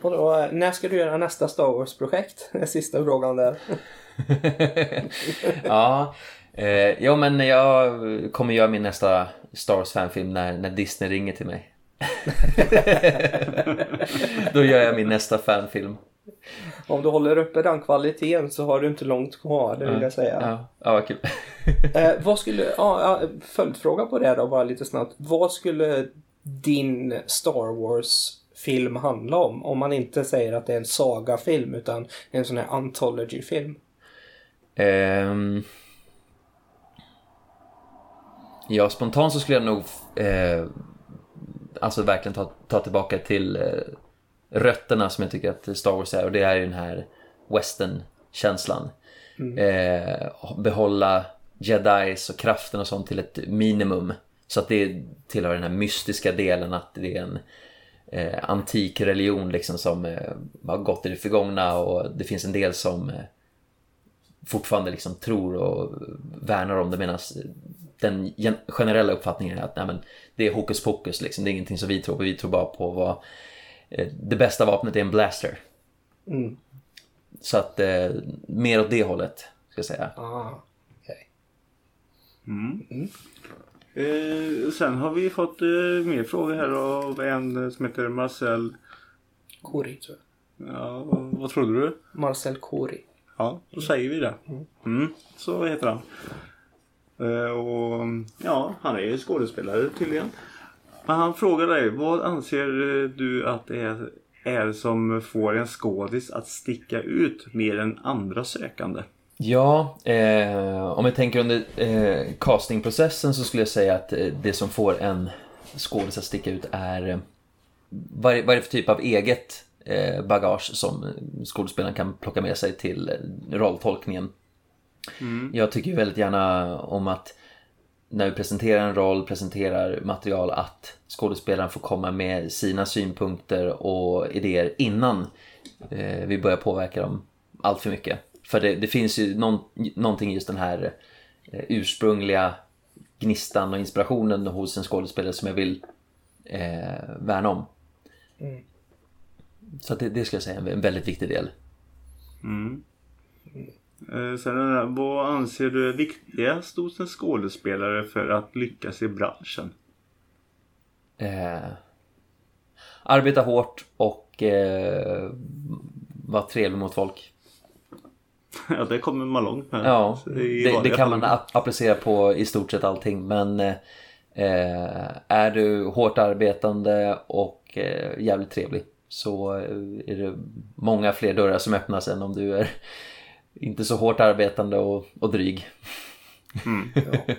och då, eh, när ska du göra nästa Star Wars-projekt? Det är Sista frågan där. ja, eh, jo men jag kommer göra min nästa Star Wars fanfilm när, när Disney ringer till mig. Då gör jag min nästa fanfilm. Om du håller uppe den kvaliteten så har du inte långt kvar, det vill jag säga. Ja, ja vad kul. Eh, vad skulle, ja, ja, följdfråga på det då bara lite snabbt. Vad skulle din Star Wars-film handla om? Om man inte säger att det är en sagafilm utan en sån här anthology-film. Ehm, ja, spontant så skulle jag nog eh, alltså verkligen ta, ta tillbaka till eh, rötterna som jag tycker att Star Wars är och det är ju den här western-känslan. Eh, behålla jedis och kraften och sånt till ett minimum. Så att det tillhör den här mystiska delen att det är en eh, antik religion liksom som eh, har gått i det förgångna och det finns en del som eh, fortfarande liksom tror och värnar om det medan den gen- generella uppfattningen är att nej, men, det är hokus pokus, liksom. det är ingenting som vi tror på. Vi tror bara på vad eh, det bästa vapnet är en blaster. Mm. Så att eh, mer åt det hållet, ska jag säga. Ah, okej. Eh, sen har vi fått eh, mer frågor här av en som heter Marcel. Kori, tror jag. Ja, vad trodde du? Marcel Kori. Ja, då säger vi det. Mm, så heter han. Eh, och ja, han är ju skådespelare tydligen. Men han frågar dig, vad anser du att det är, är som får en skådis att sticka ut mer än andra sökande? Ja, eh, om jag tänker under eh, castingprocessen så skulle jag säga att eh, det som får en skådis att sticka ut är eh, vad, är- vad är det för typ av eget eh, bagage som skådespelaren kan plocka med sig till rolltolkningen. Jag tycker väldigt gärna om att när vi presenterar en roll, presenterar material, att skådespelaren får komma med sina synpunkter och idéer innan vi börjar påverka dem allt för mycket. För det, det finns ju någon, någonting i just den här eh, ursprungliga gnistan och inspirationen hos en skådespelare som jag vill eh, värna om. Så att det, det ska jag säga är en väldigt viktig del. Eh, sen vad anser du är viktigast hos en skådespelare för att lyckas i branschen? Eh, arbeta hårt och eh, vara trevlig mot folk. Ja, det kommer man långt med. Ja, det, det kan man ap- applicera på i stort sett allting. Men eh, eh, är du hårt arbetande och eh, jävligt trevlig så eh, är det många fler dörrar som öppnas än om du är inte så hårt arbetande och, och dryg.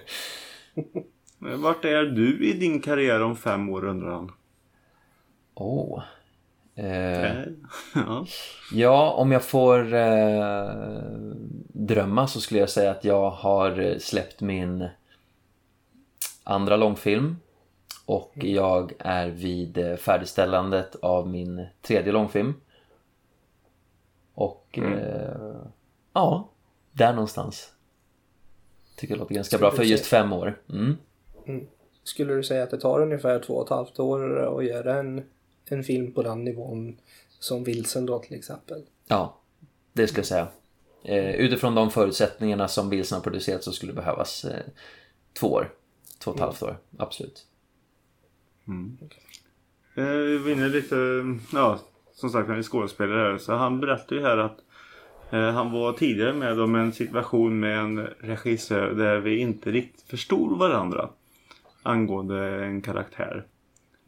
Eh, Vart är du i din karriär om fem år undrar han? Åh. Eh, Eh, ja. Ja, om jag får eh, drömma så skulle jag säga att jag har eh, släppt min andra långfilm och jag är vid eh, färdigställandet av min tredje långfilm. Och eh, ja, där någonstans. Tycker det låter ganska Skulle bra för just fem år. Mm. Skulle du säga att det tar ungefär två och ett halvt år att göra en, en film på den nivån som Vilsen då till exempel? Ja, det skulle jag säga. Eh, utifrån de förutsättningarna som Wilson har producerat så skulle det behövas eh, två år. Två och ett halvt år, absolut. Eh, Vi vinner lite, ja som sagt han är skådespelare här, så han berättade ju här att eh, han var tidigare med om en situation med en regissör där vi inte riktigt förstod varandra angående en karaktär.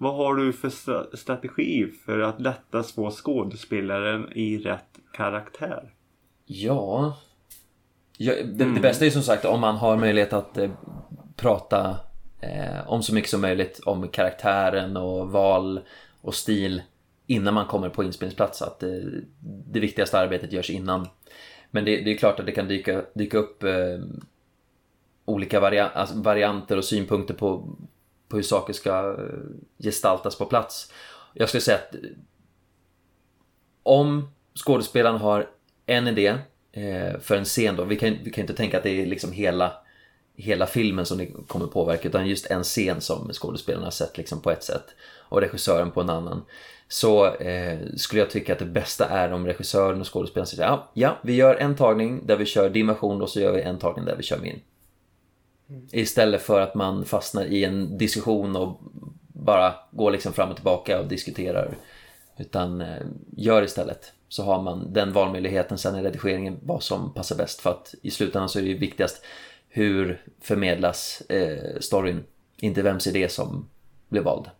Vad har du för strategi för att lättast få skådespelaren i rätt karaktär? Ja... ja det, det bästa är som sagt om man har möjlighet att eh, prata eh, om så mycket som möjligt om karaktären och val och stil innan man kommer på inspelningsplats. Att eh, det viktigaste arbetet görs innan. Men det, det är klart att det kan dyka, dyka upp eh, olika varia- alltså varianter och synpunkter på, på hur saker ska eh, gestaltas på plats. Jag skulle säga att eh, om skådespelaren har en idé eh, för en scen då, vi kan, vi kan inte tänka att det är liksom hela, hela filmen som det kommer påverka utan just en scen som skådespelaren har sett liksom på ett sätt och regissören på en annan. Så eh, skulle jag tycka att det bästa är om regissören och skådespelaren säger ja, ja, vi gör en tagning där vi kör din version och så gör vi en tagning där vi kör min. Istället för att man fastnar i en diskussion och bara går liksom fram och tillbaka och diskuterar. Utan eh, gör istället. Så har man den valmöjligheten sen i redigeringen vad som passar bäst. För att i slutändan så är det ju viktigast hur förmedlas eh, storyn. Inte vems idé som blir vald.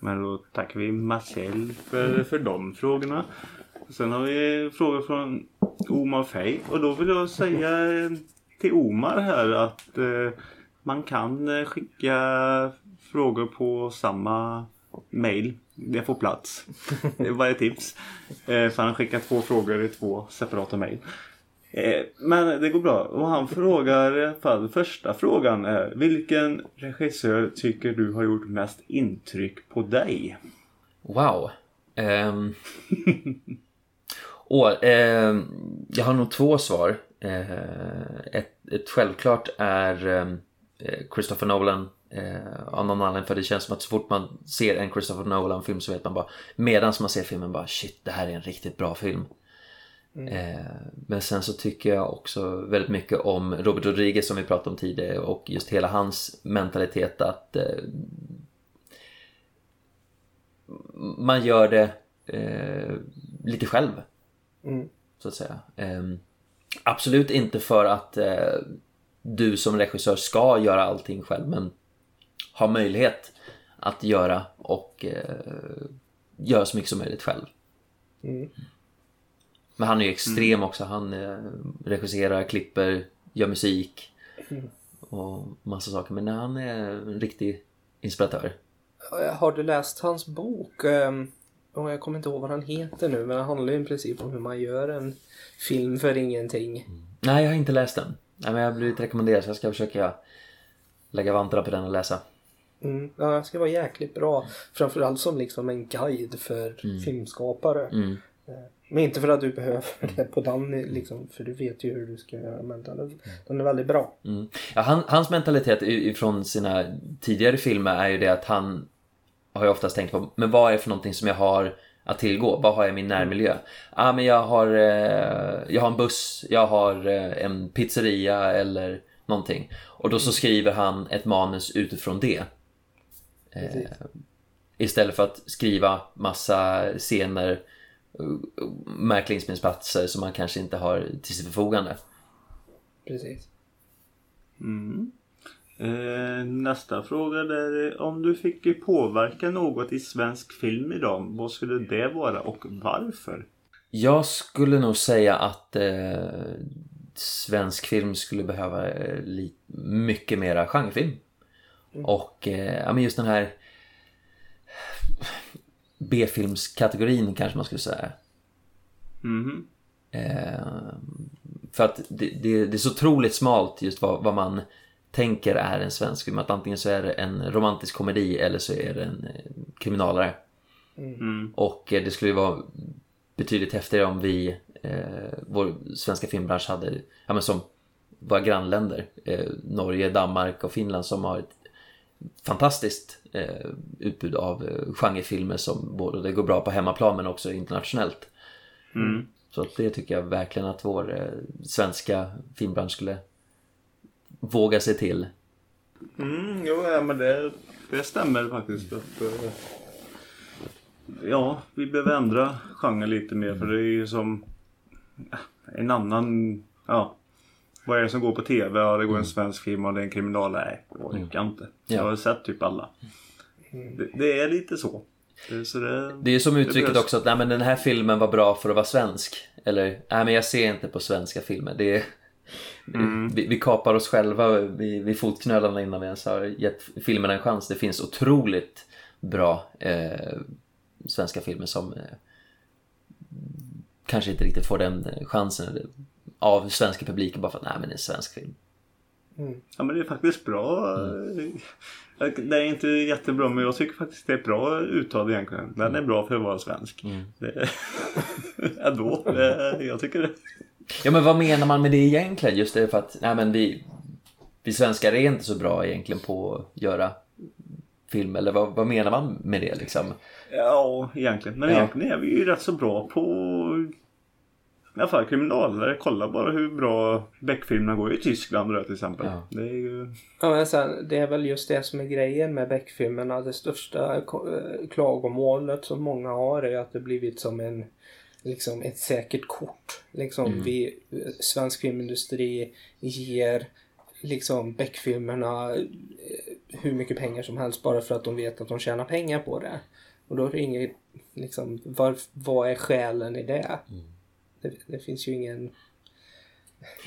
Men då tackar vi Marcel för, för de frågorna. Sen har vi frågor från Omar Fey och då vill jag säga eh, till Omar här att eh, man kan eh, skicka frågor på samma mail. Det får plats. Det var ett tips. Eh, för han skickar två frågor i två separata mail. Eh, Men det går bra. Och han frågar i alla fall, första frågan är Vilken regissör tycker du har gjort mest intryck på dig? Wow. Um... Åh, ehm, jag har nog två svar. Eh, ett, ett självklart är ehm, eh, Christopher Nolan eh, av någon anledning. För det känns som att så fort man ser en Christopher Nolan-film så vet man bara medan man ser filmen bara shit, det här är en riktigt bra film. Eh, men sen så tycker jag också väldigt mycket om Robert Rodriguez som vi pratade om tidigare och just hela hans mentalitet att eh, man gör det eh, lite själv. Mm. Så att säga. Absolut inte för att eh, du som regissör ska göra allting själv men ha möjlighet att göra och eh, göra så mycket som möjligt själv. Mm. Men han är ju extrem också. Han eh, regisserar, klipper, gör musik och massa saker. Men han är en riktig inspiratör. Har du läst hans bok? Ehm, och jag kommer inte ihåg vad han heter nu men det handlar ju i princip om hur man gör en film för ingenting. Nej, jag har inte läst den. Nej, men jag har blivit rekommenderad så jag ska försöka lägga vantarna på den och läsa. Mm. Ja, det ska vara jäkligt bbra. Framförallt som liksom en guide för filmskapare. Mm. Eh, Men inte för att du behöver det på den liksom, för du vet ju hur du ska göra. Men den, den är väldigt bra. Mm. Ja, han, hans mentalitet ifrån sina tidigare filmer är ju det att han har ju oftast tänkt på, men vad är det för någonting som jag har att tillgå? Vad har jag i min närmiljö? Ja, men jag har, eh, jag har en buss, jag har eh, en pizzeria eller någonting. Och då så skriver han ett manus utifrån det. Eh, istället för att skriva massa scener, eh, märkliga inspelningsplatser som man kanske inte har till sitt förfogande. Precis. Eh, nästa fråga är om du fick påverka något i svensk film idag, vad skulle det vara och varför? Jag skulle nog säga att eh, svensk film skulle behöva eh, mycket mera genrefilm. Och eh, ja, men just den här B-filmskategorin kanske man skulle säga. Mhm. Eh, för att det, det, det är så otroligt smalt just vad, vad man tänker är en svensk film. Att antingen så är det en romantisk komedi eller så är det en eh, kriminalare. Mm. Och eh, det skulle ju vara betydligt häftigare om vi, eh, vår svenska filmbransch hade, ja men som våra grannländer, eh, Norge, Danmark och Finland som har ett fantastiskt eh, utbud av eh, genrefilmer som både det går bra på hemmaplan men också internationellt. Mm. Så det tycker jag verkligen att vår eh, svenska filmbransch skulle våga sig till. Mm, jo, ja, men det, det stämmer faktiskt. Att, eh, ja, vi behöver ändra genren lite mer för det är ju som en annan... Ja, vad är det som går på TV? Ja, det går en svensk film och det är en kriminal. Nej, jag orkar inte. Ja. Jag har sett typ alla. Det, det är lite så. Det, så det, Det är som uttrycket också att nej, men den här filmen var bra för att vara svensk. Eller nej men jag ser inte på svenska filmer. Det är, vi, vi kapar oss själva vid, vid fotknölarna innan vi ens har gett filmerna en chans. Det finns otroligt bra eh, svenska filmer som eh, kanske inte riktigt får den chansen av svenska publiken bara för att nej men det är en svensk film. Ja men det är faktiskt bra. Eh, Det är inte jättebra men jag tycker faktiskt det är bra uttal egentligen. Den är bra för att vara svensk. Det, ändå. Jag tycker det. Ja men vad menar man med det egentligen? Just det för att nej, men vi, vi svenskar är inte så bra egentligen på att göra film. Eller vad, vad menar man med det liksom? Ja egentligen. Men Ja. egentligen är vi ju rätt så bra på i alla fall kriminalare. Kolla bara hur bra Beck-filmerna går i Tyskland då, till exempel. Ja. Det är ju... Ja, men sen, det är väl just det som är grejen med Beck-filmerna. Det största eh, klagomålet som många har är att det blivit som en liksom ett säkert kort. Liksom vi, eh, svensk filmindustri ger liksom Beck-filmerna eh, hur mycket pengar som helst bara för att de vet att de tjänar pengar på det. Och då är det inget, liksom, var, vad är skälen i det? Det, det finns ju ingen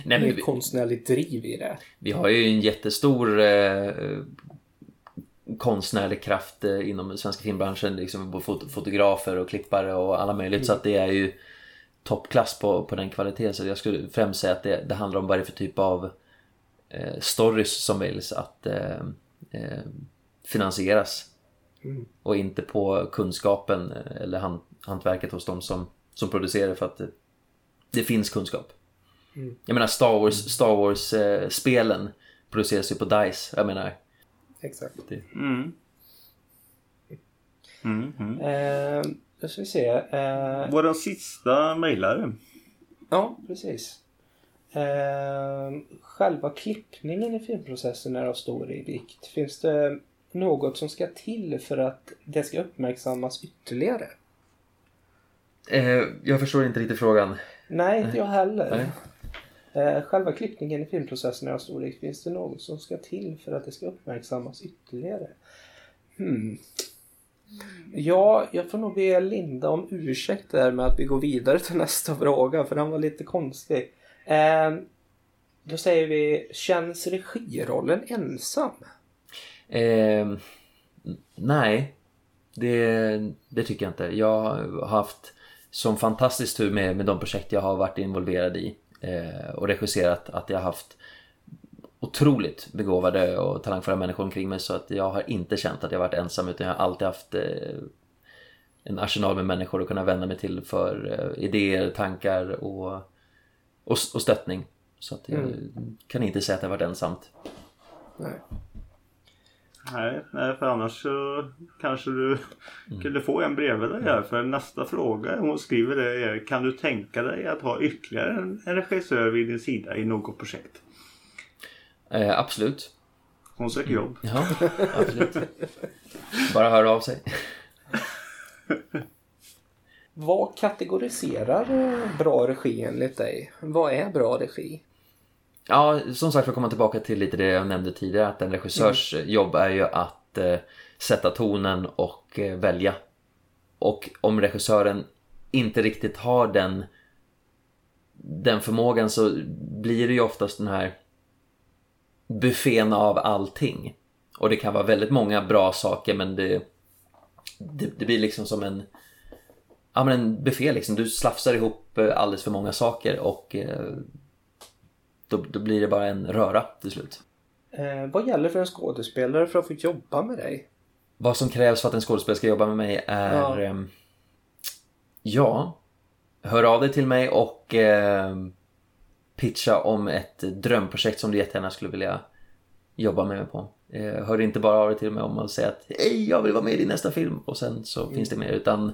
Nej, men inget vi, konstnärligt driv i det. vi har ju en jättestor eh, konstnärlig kraft eh, inom svenska filmbranschen. Liksom fotografer och klippare och alla möjligt. Så att det är ju toppklass på, på den kvaliteten. Så jag skulle främst säga att det, det handlar om vad det är för typ av eh, stories som väljs att eh, eh, finansieras. Och inte på kunskapen eh, eller hand, hantverket hos de som, som producerar för att det, det finns kunskap. Jag menar Star Wars, Star Wars eh, produceras ju på DICE. Jag menar, Exakt. Mm. Mm, mm. Eh, då ska vi se. Eh, Vår sista mejlare. ja, precis. Eh, själva klippningen i filmprocessen är av stor vikt. Finns det något som ska till för att det ska uppmärksammas ytterligare? eh, jag förstår inte riktigt frågan. Nej, inte jag heller. Nej. Eh, själva klippningen i filmprocessen är av stor vikt. Finns det något som ska till för att det ska uppmärksammas ytterligare? Hmm. Ja, jag får nog be Linda om ursäkt där med att vi går vidare till nästa fråga för den var lite konstig. Eh, då säger vi, känns regirollen ensam? Eh, nej, det, det tycker jag inte. Jag har haft som fantastisk tur med, med de projekt jag har varit involverad i och regisserat att jag har haft otroligt begåvade och talangfulla människor omkring mig så att jag har inte känt att jag varit ensam utan jag har alltid haft eh, en arsenal med människor att kunna vända mig till för eh, idéer, tankar och, och, och stöttning. Så att jag kan inte säga att det har varit ensamt. Nej. Nej, nej, för annars så kanske du kunde få en bredvid dig här. För nästa fråga hon skriver det är Kan du tänka dig att ha ytterligare en, en regissör vid din sida i något projekt? Eh, absolut. Hon söker jobb. Ja, absolut. Bara höra av sig. Vad kategoriserar eh, bra regi enligt dig? Vad är bra regi? Ja, som sagt för att komma tillbaka till lite det jag nämnde tidigare att en regissörs jobb är ju att eh, sätta tonen och eh, välja. Och om regissören inte riktigt har den den förmågan så blir det ju oftast den här buffén av allting. Och det kan vara väldigt många bra saker men det, det, det blir liksom som en Ja men en buffé liksom, du slafsar ihop eh, alldeles för många saker och eh, då, då blir det bara en röra till slut. Eh, vad gäller för en skådespelare för att få jobba med dig? Vad som krävs för att en skådespelare ska jobba med mig är... Ja. Ja. ja hör av dig till mig och eh, pitcha om ett drömprojekt som du jättegärna skulle vilja jobba med mig på. Eh, hör inte bara av dig till mig om att säga att hej, jag vill vara med i din nästa film och sen så finns det mer utan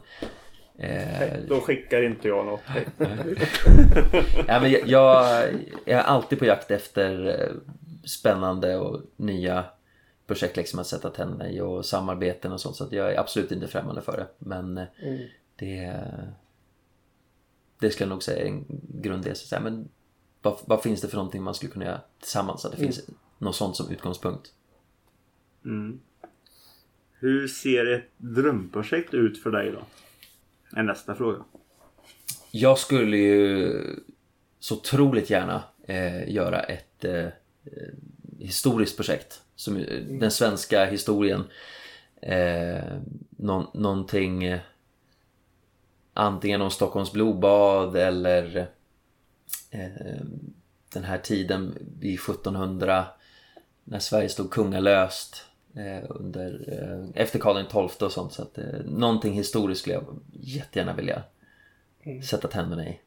eh, Då skickar inte jag något. Ja, men jag, jag är alltid på jakt efter eh, spännande och nya projekt liksom att sätta tänderna i och samarbeten och sånt så att jag är absolut inte främmande för det. Men eh, det, det skulle jag nog säga är en säga, Men vad, vad finns det för någonting man skulle kunna göra tillsammans? Att det finns något sånt som utgångspunkt. Hur ser ett drömprojekt ut för dig då? Är nästa fråga. Jag skulle ju så otroligt gärna eh, göra ett eh, eh historiskt projekt. Som, mm. Den svenska historien. Eh, någon, någonting eh, antingen om Stockholms blodbad eller eh, den här tiden vid 1700 när Sverige stod kungalöst under, eh, efter Karl XII och sånt. Så att, eh, någonting historiskt skulle jag jättegärna vilja sätta tänderna i.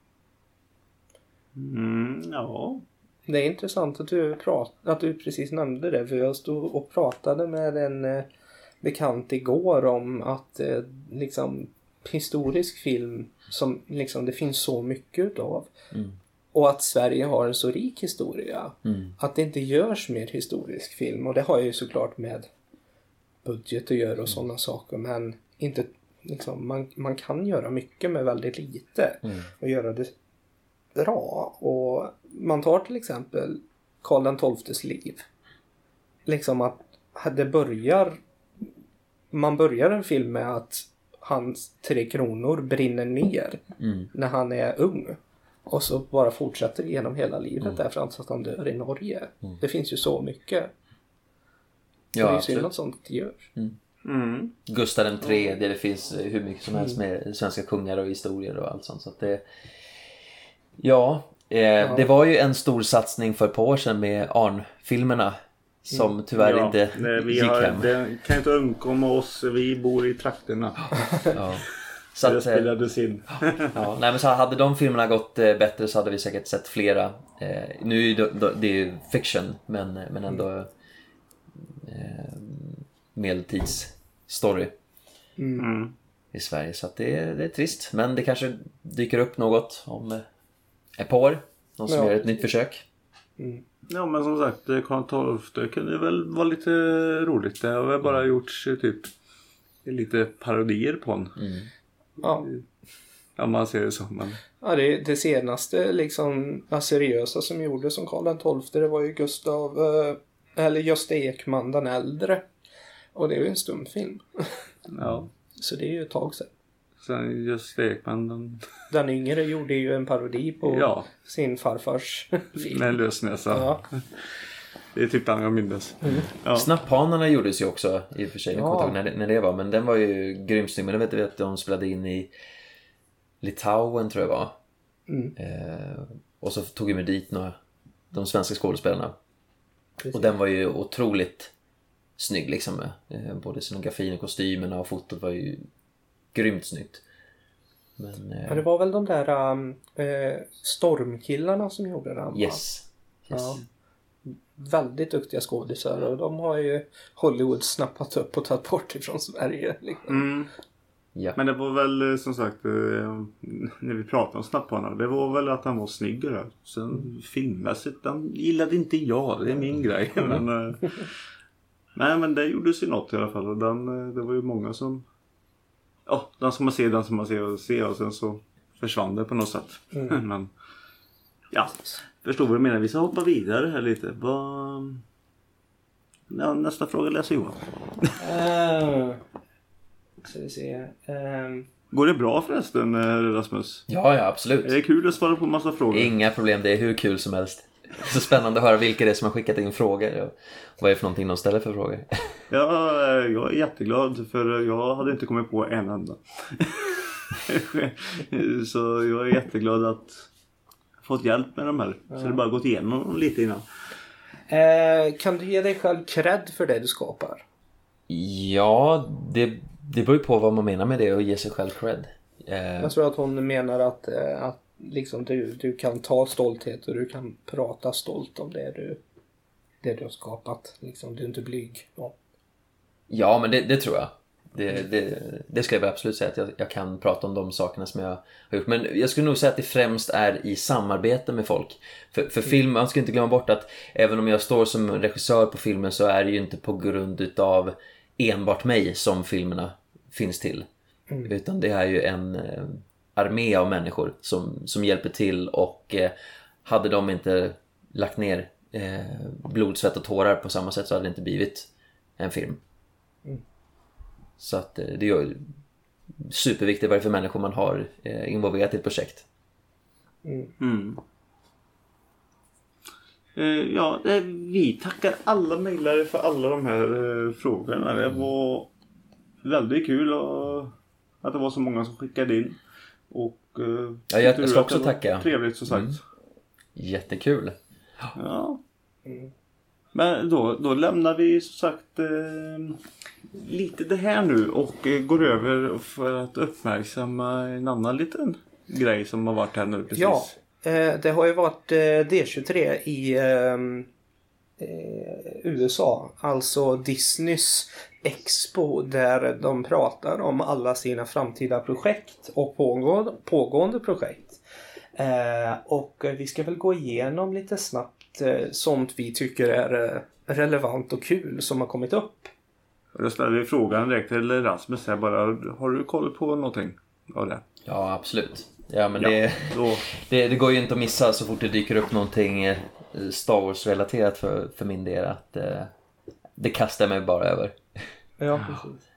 Mm, ja. Det är intressant att du, prat, att du precis nämnde det för jag stod och pratade med en eh, bekant igår om att eh, liksom historisk film som liksom det finns så mycket utav. Och att Sverige har en så rik historia. Att det inte görs mer historisk film och det har ju såklart med budget att göra och sådana saker men inte liksom, man, man kan göra mycket med väldigt lite och göra det bra. Och man tar till exempel Karl XIIs liv. Liksom att det börjar man börjar en film med att hans tre kronor brinner ner när han är ung. Och så bara fortsätter genom hela livet där fram tills att han dör i Norge. Det finns ju så mycket. Ja, det är ju synd att sånt görs. Mm. Gustav den tredje, det finns hur mycket som helst med svenska kungar och historier och allt sånt. Så att det, ja, eh, det var ju en stor satsning för ett par år sedan med Arn-filmerna. Som tyvärr ja, inte vi gick har, hem. Det kan inte undkomma oss. Vi bor i trakterna. Ja. Så Det att, eh, spelades in. Ja, nej men så hade de filmerna gått eh, bättre så hade vi säkert sett flera. Eh, nu är det är ju fiction men, men ändå eh, medeltidsstory Mm. i Sverige. Så att det, är- det är trist. Men det kanske dyker upp något om ett par år. Någon som Ja. gör ett nytt försök. Ja men som sagt, Karl XII kunde väl vara lite roligt. Det har väl bara gjorts eh, typ lite parodier på honom. Ja. Ja man ser det så. Men... Ja, det, det senaste liksom seriösa som gjordes som Karl XII det var ju Gustav, eh, eller Gösta Ekman den äldre. Och det är ju en stumfilm. Ja. Så det är ju ett tag sedan. Sen just Ekman, den... Den yngre gjorde ju en parodi på Ja. sin farfars film. med lösnäsa. Ja. Det är typ den jag minns. Ja. Snapphanarna gjordes ju också i och för sig. Jag kommer Ja. inte ihåg när, det- när det var. Men den var ju grymt snygg. Men jag vet att de spelade in i Litauen tror jag det var. Mm. Eh, och så tog vi dit några, de svenska skådespelarna. Precis. Och den var ju otroligt snygg liksom. Eh, både scenografin och kostymerna och fotot var ju grymt snyggt. Men Ja, det eh, var väl de där um, eh, stormkillarna som gjorde den. yes. yes. Ja. Väldigt duktiga skådisar och de har ju Hollywood snappat upp och tagit bort ifrån Sverige. Liksom. Mm. Ja. Men det var väl eh, som sagt eh, när vi pratade om Snapphanar. Det var väl att han var snyggare. Sen filmmässigt, den gillade inte jag. Det är min grej. Men, eh, nej men det gjordes ju något i alla fall. Och den, det var ju många som... Ja, den som man ser, den som man ser och ser. Och sen så försvann det på något sätt. men ja, förstår vad du menar. Vi ska hoppa vidare här lite. Vad... Ja, nästa fråga läser Johan. Uh, ska vi se. Ehm, Går det bra förresten eh, Rasmus? ja, ja Är absolut. det kul att svara på massa frågor? Inga problem, det är hur kul som helst. Så spännande att höra vilka det är som har skickat in frågor och vad är det för någonting de ställer för frågor. Ja, eh, jag är jätteglad för jag hade inte kommit på en enda. så jag är jätteglad att fått hjälp med de här. Så det bara gått igenom dem lite innan. eh, kan du ge dig själv cred för det du skapar? Ja, det, det beror ju på vad man menar med det och ge sig själv cred. Eh, Jag tror att hon menar att, eh, att liksom du, du kan ta stolthet och du kan prata stolt om det du, det du har skapat. Liksom, du är inte blyg. Ja. Ja, men det, det tror jag. Det, det, det ska jag absolut säga att jag, jag kan prata om de sakerna som jag har gjort. Men jag skulle nog säga att det främst är i samarbete med folk. För, för film, man ska inte glömma bort att även om jag står som regissör på filmen så är det ju inte på grund utav enbart mig som filmerna finns till. Utan det är ju en eh, armé av människor som, som hjälper till och eh, hade de inte lagt ner eh, blod, svett och tårar på samma sätt så hade det inte blivit en film. Så att eh, det är superviktigt vad det är för människor man har eh, involverat i ett projekt. Mm. Eh, Ja, vi tackar alla mejlare för alla de här frågorna. Det var väldigt kul att det var så många som skickade in. Och, Ja, jag- jag ska också tacka. Trevligt som sagt. Jättekul! Ja. Men då, då lämnar vi som sagt eh, lite det här nu och eh, går över för att uppmärksamma en annan liten grej som har varit här nu precis. Ja, eh, det har ju varit eh, D23 i ehm, eh, USA. Alltså Disneys Expo där de pratar om alla sina framtida projekt och pågående, pågående projekt. Eh, och vi ska väl gå igenom lite snabbt sånt vi tycker är eh, relevant och kul som har kommit upp. Jag ställer frågan direkt till Rasmus här bara. Har du koll på någonting av det? Ja, absolut. Ja, men Ja, det, då, det, det går ju inte att missa så fort det dyker upp någonting eh, Star Wars-relaterat för, för min del. Att, eh, det kastar jag mig bara över. Ja, precis.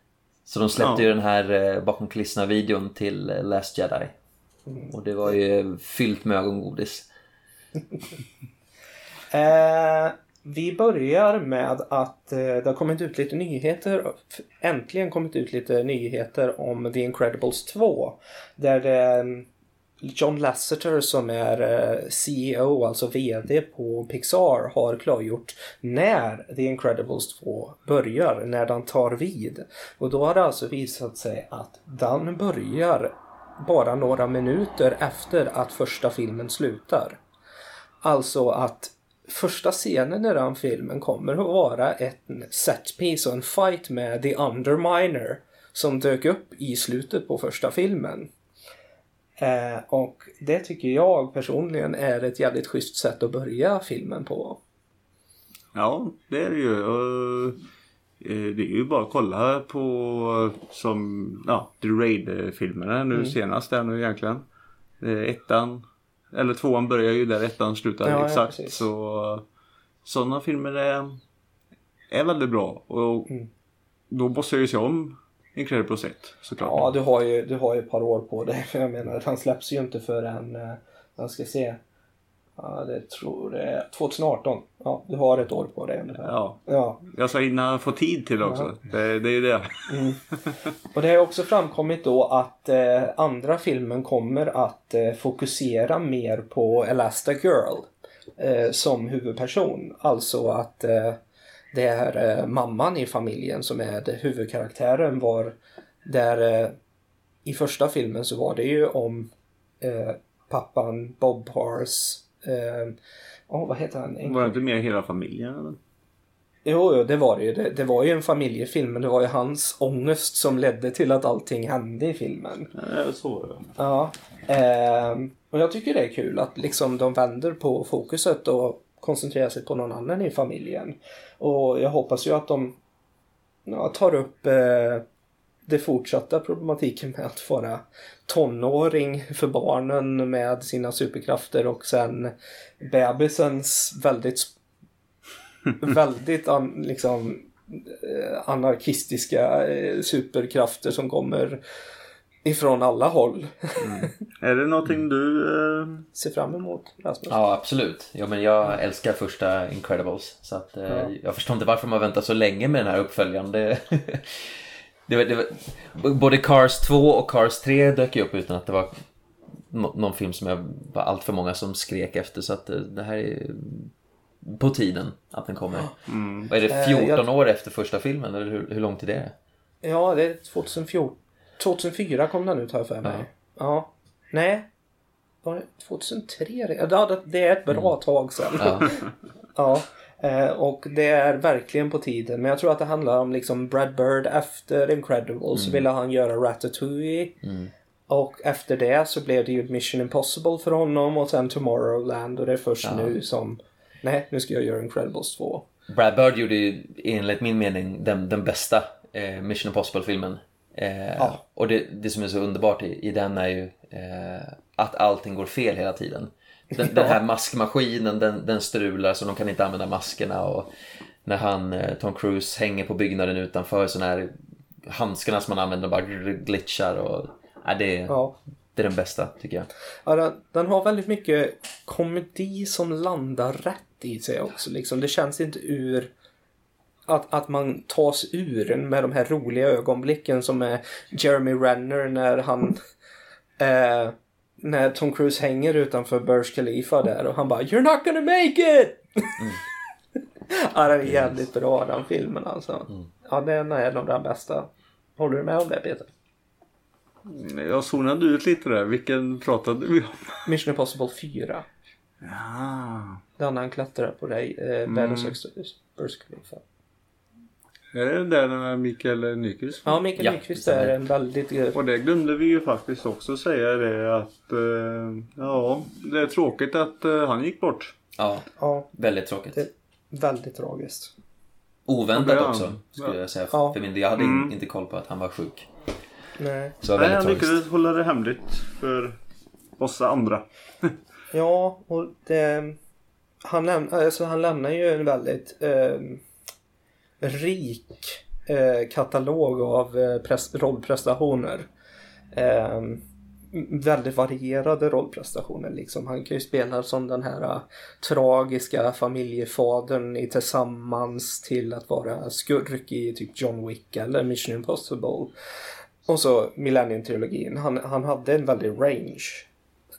Så de släppte Ja. ju den här eh, bakom kulisserna videon till eh, Last Jedi. Och det var ju fyllt med ögongodis. Eh, vi börjar med att eh, det har kommit ut lite nyheter. Äntligen kommit ut lite nyheter om The Incredibles 2. Där det John Lasseter som är eh, CEO, alltså VD på Pixar, har klargjort när The Incredibles 2 börjar, när den tar vid. Och då har det alltså visat sig att den börjar bara några minuter efter att första filmen slutar. Alltså att första scenen i den filmen kommer att vara en setpiece och en fight med The Underminer som dök upp i slutet på första filmen. Eh, och det tycker jag personligen är ett jävligt schysst sätt att börja filmen på. Ja, det är det ju. Eh, det är ju bara att kolla på som ja, The Raid-filmerna nu Mm. senast där nu egentligen. Eh, Ettan, eller tvåan börjar ju där ettan slutar Ja, ja, exakt. precis. så sådana filmer är, är väldigt bra. Och Mm. då måste jag ju se om Incredibles 1 såklart. Ja, du har ju, du har ju ett par år på dig. För jag menar, han släpps ju inte förrän, eh, jag ska se. Ja, det tror är 2018. Ja, du har ett år på dig ungefär. Ja, Ja. jag ska hinna få tid till också. Det, det är ju det. Och det har också framkommit då att eh, andra filmen kommer att eh, fokusera mer på Elastigirl eh, som huvudperson. Alltså att eh, det är eh, mamman i familjen som är huvudkaraktären var där eh, i första filmen så var det ju om pappan Bob Hars eh, oh, vad heter han? Var det inte mer hela familjen? Eller? Jo, jo, det var det ju. Det, det var ju en familjefilm, men det var ju hans ångest som ledde till att allting hände i filmen. Ja, så var det. Ja. ehm, och jag tycker det är kul att liksom de vänder på fokuset och koncentrerar sig på någon annan i familjen. Och jag hoppas ju att de ja, tar upp eh, det fortsatta problematiken med att vara tonåring för barnen med sina superkrafter och sen bebisens väldigt väldigt an, liksom eh, anarkistiska eh, superkrafter som kommer ifrån alla håll. Är det någonting du... Eh, Ser fram emot Rasmus. Ja, absolut. Ja, men jag älskar första Incredibles. Så att, eh, Jag förstår inte varför man väntar så länge med den här uppföljaren. Det, var- det, var- både Cars 2 och Cars 3 dök ju upp utan att det var nå- någon film som jag var allt för många som skrek efter. Så att eh, det här är på tiden att den kommer. Vad är det, Eh, 14 jag- år efter första filmen? Eller hur, hur långt är det? Ja, det är 2014. 2004 kom den ut har jag för mig. Ja. Ja. Nej. Var det 2003? Ja, det- är ett bra tag sedan. Ja. Ja, eh, och det är verkligen på tiden. Men jag tror att det handlar om liksom Brad Bird efter Incredibles så ville han göra Ratatouille. Och efter det så blev det ju Mission Impossible för honom och sen Tomorrowland och det är först nu som Nej, nu ska jag göra Incredibles 2. Brad Bird gjorde ju enligt min mening den, den bästa eh, Mission Impossible-filmen. Eh, Ja. Och det, det som är så underbart i, i den är ju eh, att allting går fel hela tiden. Den, den här maskmaskinen den, den strular så de kan inte använda maskerna och när han, eh, Tom Cruise hänger på byggnaden utanför så här handskarna som man använder bara glitchar och ja, det, är- Ja. det är den bästa tycker jag. Ja, den, den har väldigt mycket komedi som landar rätt i sig också. Liksom. Det känns inte ur att, att man tas ur med de här roliga ögonblicken som är Jeremy Renner när han eh, när Tom Cruise hänger utanför Burj Khalifa där och han bara You're not gonna make it! ja, den är jävligt bra den filmen alltså. Ja, den är nog den bästa. Håller du med om det Peter? jag zonade ut lite där. Vilken pratade vi om? Mission Impossible 4. Ja. Den han klättrar på dig, eh, världens högsta hus. Burj Khalifa. Är det där med Mikael Nyqvist? Ja, Mikael Ja, Nyqvist är en väldigt... Och det glömde vi ju faktiskt också säga det att eh, ja, det är tråkigt att eh, han gick bort. Ja, Ja, väldigt tråkigt. det, väldigt tragiskt. Oväntat Ja, också skulle jag säga Ja. för min del. Jag hade in, inte koll på att han var sjuk. Nej. Så Nej, han lyckades hålla det hemligt för oss andra. Ja, och det... Han, läm, alltså, han lämnar ju en väldigt eh, rik eh, katalog av eh, pres, rollprestationer. Eh, väldigt varierade rollprestationer liksom. Han kan ju spela som den här eh, tragiska familjefadern i Tillsammans till att vara skurk i typ John Wick eller Mission Impossible. Och så Millennium-trilogin. Han, han hade en väldig range.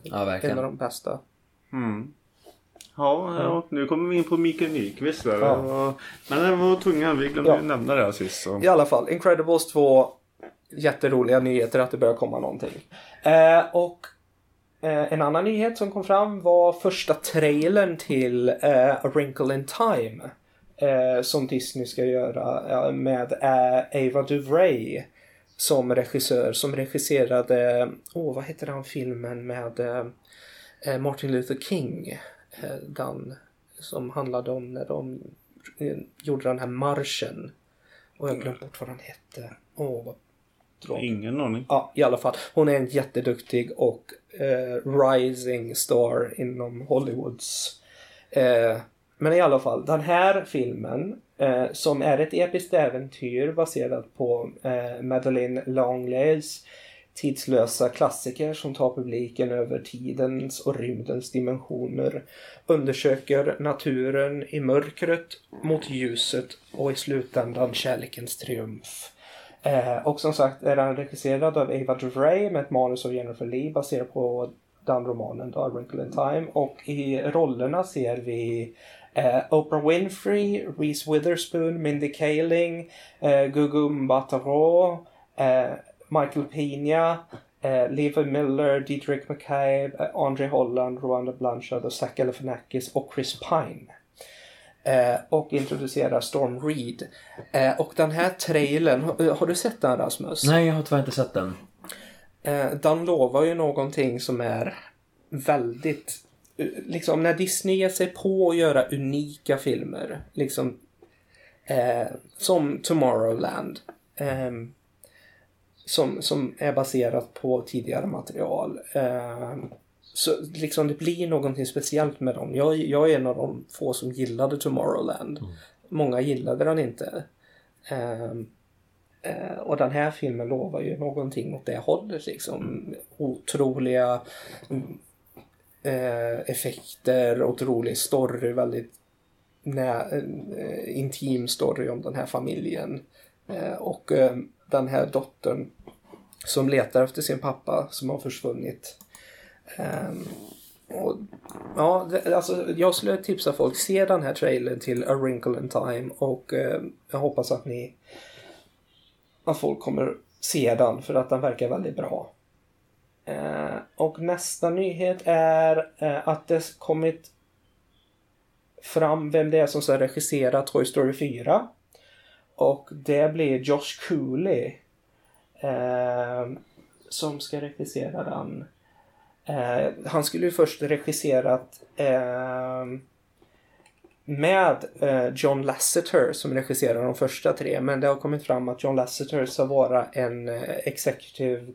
Ja, en verkligen. av de bästa. Mm. Ja, ja, nu kommer vi in på Mikael Nyqvist. där. Ja. Och- Men den var tunga, vi glömde Ja. nämna det här sist. Så. I alla fall, Incredibles 2. Jätteroliga nyheter att det börjar komma någonting. Eh, och eh, en annan nyhet som kom fram var första trailern till eh, A Wrinkle in Time. Eh, som Disney ska göra med eh, Ava DuVray som regissör. Som regisserade, åh vad heter den filmen med eh, Martin Luther King. Eh, den som handlade om när de gjorde den här marschen. Och jag glömt bort vad den hette. Åh, vad tråkigt. Ingen aning. Ja, i alla fall. Hon är en jätteduktig och eh, rising star inom Hollywoods. Eh, men i alla fall, den här filmen eh, som är ett episkt äventyr baserat på eh, Madeleine Langleys tidslösa klassiker som tar publiken över tidens och rymdens dimensioner. Undersöker naturen i mörkret mot ljuset och i slutändan kärlekens triumf. Eh, och som sagt är den regisserad av Ava DuVray med ett manus av Jennifer Lee baserat på den romanen då, A Wrinkle in Time. Och i rollerna ser vi eh, Oprah Winfrey, Reese Witherspoon, Mindy Kaling, eh, Gugu Mbatha-Raw, eh, Michael Pena, eh, Liv Miller, Dietrich McCabe, eh, Andre Holland, Rwanda Blanchard och Zach Galifianakis och Chris Pine. Eh, och introducerar Storm Reed. Eh, och den här trailern, har, har du sett den Rasmus? Nej, jag har tyvärr inte sett den. Eh, den lovar ju någonting som är väldigt... eh, Liksom när Disney ger sig på att göra unika filmer. Liksom eh, som Tomorrowland. ehm, som, som är baserat på tidigare material. Ehm, så liksom det blir någonting speciellt med dem. Jag, jag är en av de få som gillade Tomorrowland. Många gillade den inte. Ehm, Eh, och den här filmen lovar ju någonting åt det hållet liksom. Otroliga mm, eh, effekter, otrolig story, väldigt nä, eh, intim story om den här familjen. Eh, och eh, den här dottern som letar efter sin pappa som har försvunnit. Um, och, ja, det, alltså, jag skulle tipsa folk, se den här trailern till A Wrinkle in Time och eh, jag hoppas att ni att folk kommer se den för att den verkar väldigt bra. Eh, och nästa nyhet är eh, att det kommit fram vem det är som ska regissera Toy Story 4. Och det blir Josh Cooley eh, som ska regissera den. Eh, han skulle ju först regisserat eh, med eh, John Lasseter som regisserar de första tre. Men det har kommit fram att John Lasseter ska vara en eh, executive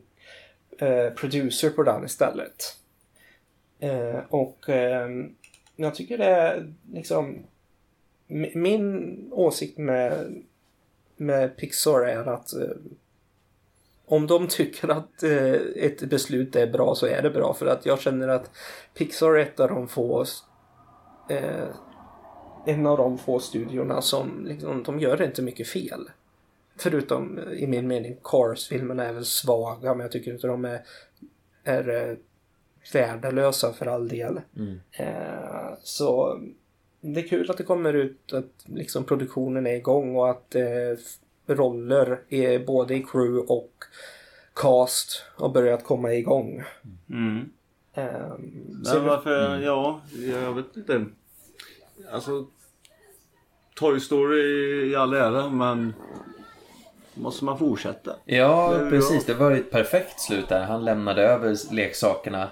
eh, producer på den istället. Eh, och eh, jag tycker det är liksom min åsikt med, med Pixar är att eh, om de tycker att eh, ett beslut är bra så är det bra. För att jag känner att Pixar är ett av de få eh, en av de få studiorna som liksom, de gör inte mycket fel. Förutom eh, i min mening Cars-filmerna är väl svaga men jag tycker inte de är, är eh, värdelösa för all del. Eh, så det är kul att det kommer ut att liksom produktionen är igång och att eh, roller är både i crew och cast har börjat komma igång. Mm. Eh, Men varför, ja, jag vet inte. Alltså, Toy Story i all ära, men måste man fortsätta? Ja, Det precis. Det var ju ett perfekt slut där. Han lämnade över leksakerna.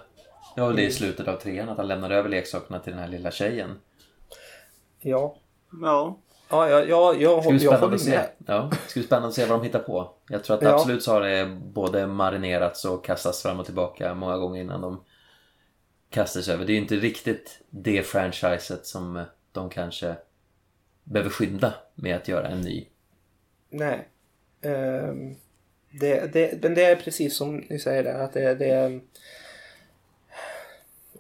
Det var det Mm. i slutet av trean, att han lämnade över leksakerna till den här lilla tjejen. ja. Ja, Ja, ja, ja, jag, ska jag håller med. Ja, det ska bli spännande att se vad de hittar på. Jag tror att Ja. absolut så har det både marinerats och kastats fram och tillbaka många gånger innan de kastas över. Det är ju inte riktigt det franchiset som de kanske behöver skynda med att göra en ny. Nej. Ehm, det, det, men det är precis som ni säger där, att det, det är...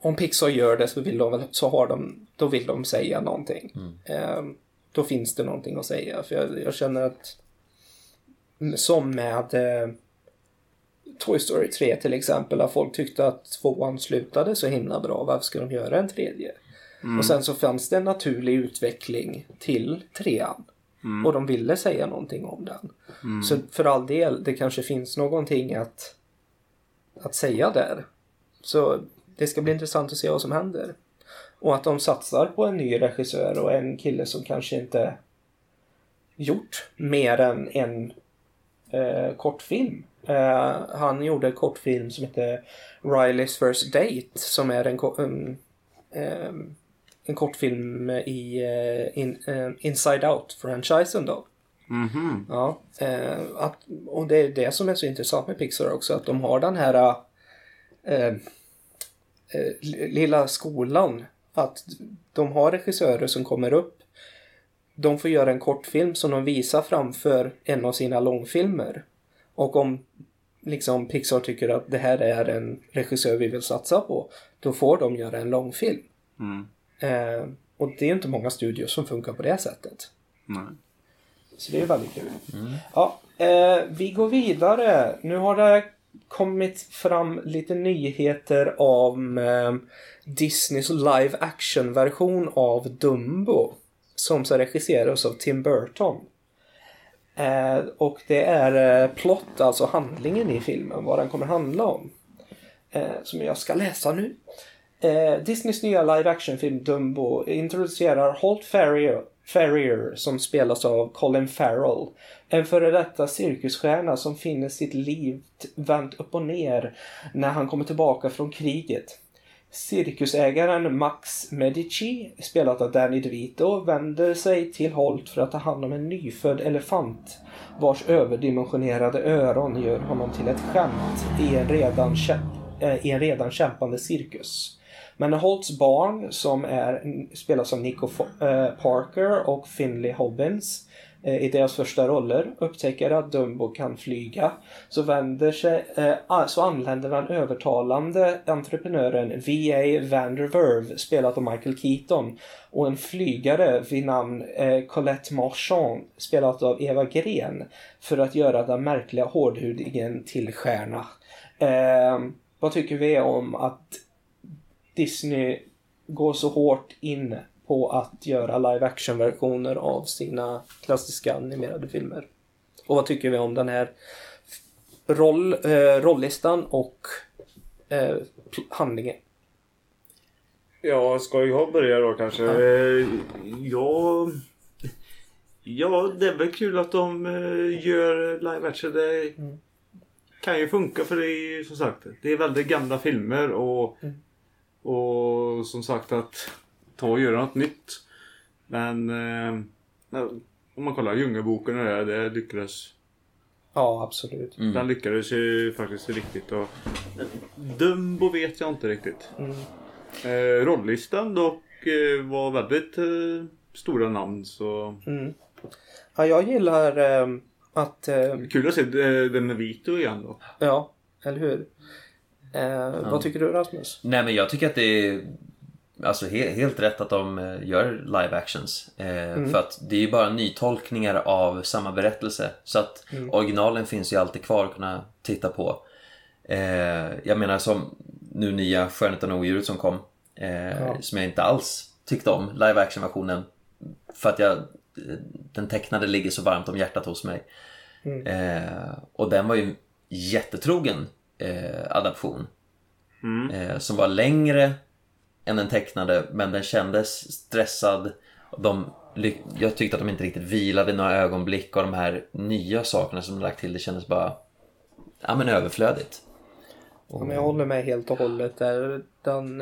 Om Pixar gör det så, vill de, så har de, då vill de säga någonting. Ehm, då finns det någonting att säga. För jag, jag känner att som med eh, Toy Story 3 till exempel, där folk tyckte att tvåan slutade så himla bra. Varför ska de göra en tredje? Och sen så fanns det en naturlig utveckling till trean. Och de ville säga någonting om den. Så för all del, det kanske finns någonting att, att säga där. Så det ska bli intressant att se vad som händer. Och att de satsar på en ny regissör och en kille som kanske inte gjort mer än en eh, kortfilm. Eh, han gjorde en kortfilm som heter Riley's First Date som är en, en, ehm, en kortfilm i eh, in, eh, Inside Out-franchisen då. Mhm. Ja, eh, att, och det är det som är så intressant med Pixar också, att de har den här eh, lilla skolan. Att de har regissörer som kommer upp. De får göra en kortfilm som de visar framför en av sina långfilmer. Och om liksom Pixar tycker att det här är en regissör vi vill satsa på, då får de göra en långfilm. Mm. Eh, och det är inte många studios som funkar på det sättet. Nej. Så det är väldigt kul. Ja, eh, vi går vidare. Nu har det kommit fram lite nyheter om eh, Disneys live action version av Dumbo. Som så regisseras av Tim Burton. Eh, och det är eh, plott, alltså handlingen i filmen, vad den kommer handla om. Eh, som jag ska läsa nu. Eh, Disneys nya live action-film Dumbo introducerar Holt Ferrier, Ferrier som spelas av Colin Farrell. En före detta cirkusstjärna som finner sitt liv vänt upp och ner när han kommer tillbaka från kriget. Cirkusägaren Max Medici, spelat av Danny DeVito, vänder sig till Holt för att ta hand om en nyfödd elefant vars överdimensionerade öron gör honom till ett skämt i en redan, kämp, eh, i en redan kämpande cirkus. Men Holts barn, som är, spelas av Nico Fo- eh, Parker och Finley Hobbins, Eh, i deras första roller upptäcker att Dumbo kan flyga så vänder sig, eh, så anländer den övertalande entreprenören V.A. Vanderverve spelat av Michael Keaton och en flygare vid namn eh, Colette Marchand spelat av Eva Gren för att göra den märkliga hårdhudingen till stjärna. Vad tycker vi om att Disney går så hårt in på att göra live action versioner av sina klassiska animerade filmer. Och vad tycker vi om den här roll, eh, rolllistan och eh, handlingen? Ja, ska jag börja då kanske? Eh, Ja... Ja, det är väl kul att de eh, gör live action. Det kan ju funka för det är ju som sagt det är väldigt gamla filmer och och som sagt att ta och göra något nytt. Men eh, om man kollar Djungelboken och det, det lyckades Ja, absolut. Den lyckades ju faktiskt riktigt. Och, Dumbo vet jag inte riktigt. Mm. Eh, rolllistan dock eh, var väldigt eh, stora namn så Mm. Ja, jag gillar eh, att... Eh, kul att se eh, den med Vito igen då. ja, eller hur? Eh, Vad tycker du Rasmus? Nej men jag tycker att det är alltså, he- helt rätt att de eh, gör live actions. Eh, För att det är ju bara nytolkningar av samma berättelse. Så att originalen finns ju alltid kvar att kunna titta på. Eh, jag menar som nu nya Skönheten och odjuret som kom. Eh, Som jag inte alls tyckte om, live action versionen. För att jag, eh, den tecknade ligger så varmt om hjärtat hos mig. Eh, och den var ju jättetrogen eh, adaption. Eh, som var längre än den tecknade men den kändes stressad. De, jag tyckte att de inte riktigt vilade några ögonblick och de här nya sakerna som de lagt till det kändes bara ja, men överflödigt. Ja, men jag håller med helt och hållet där. Den,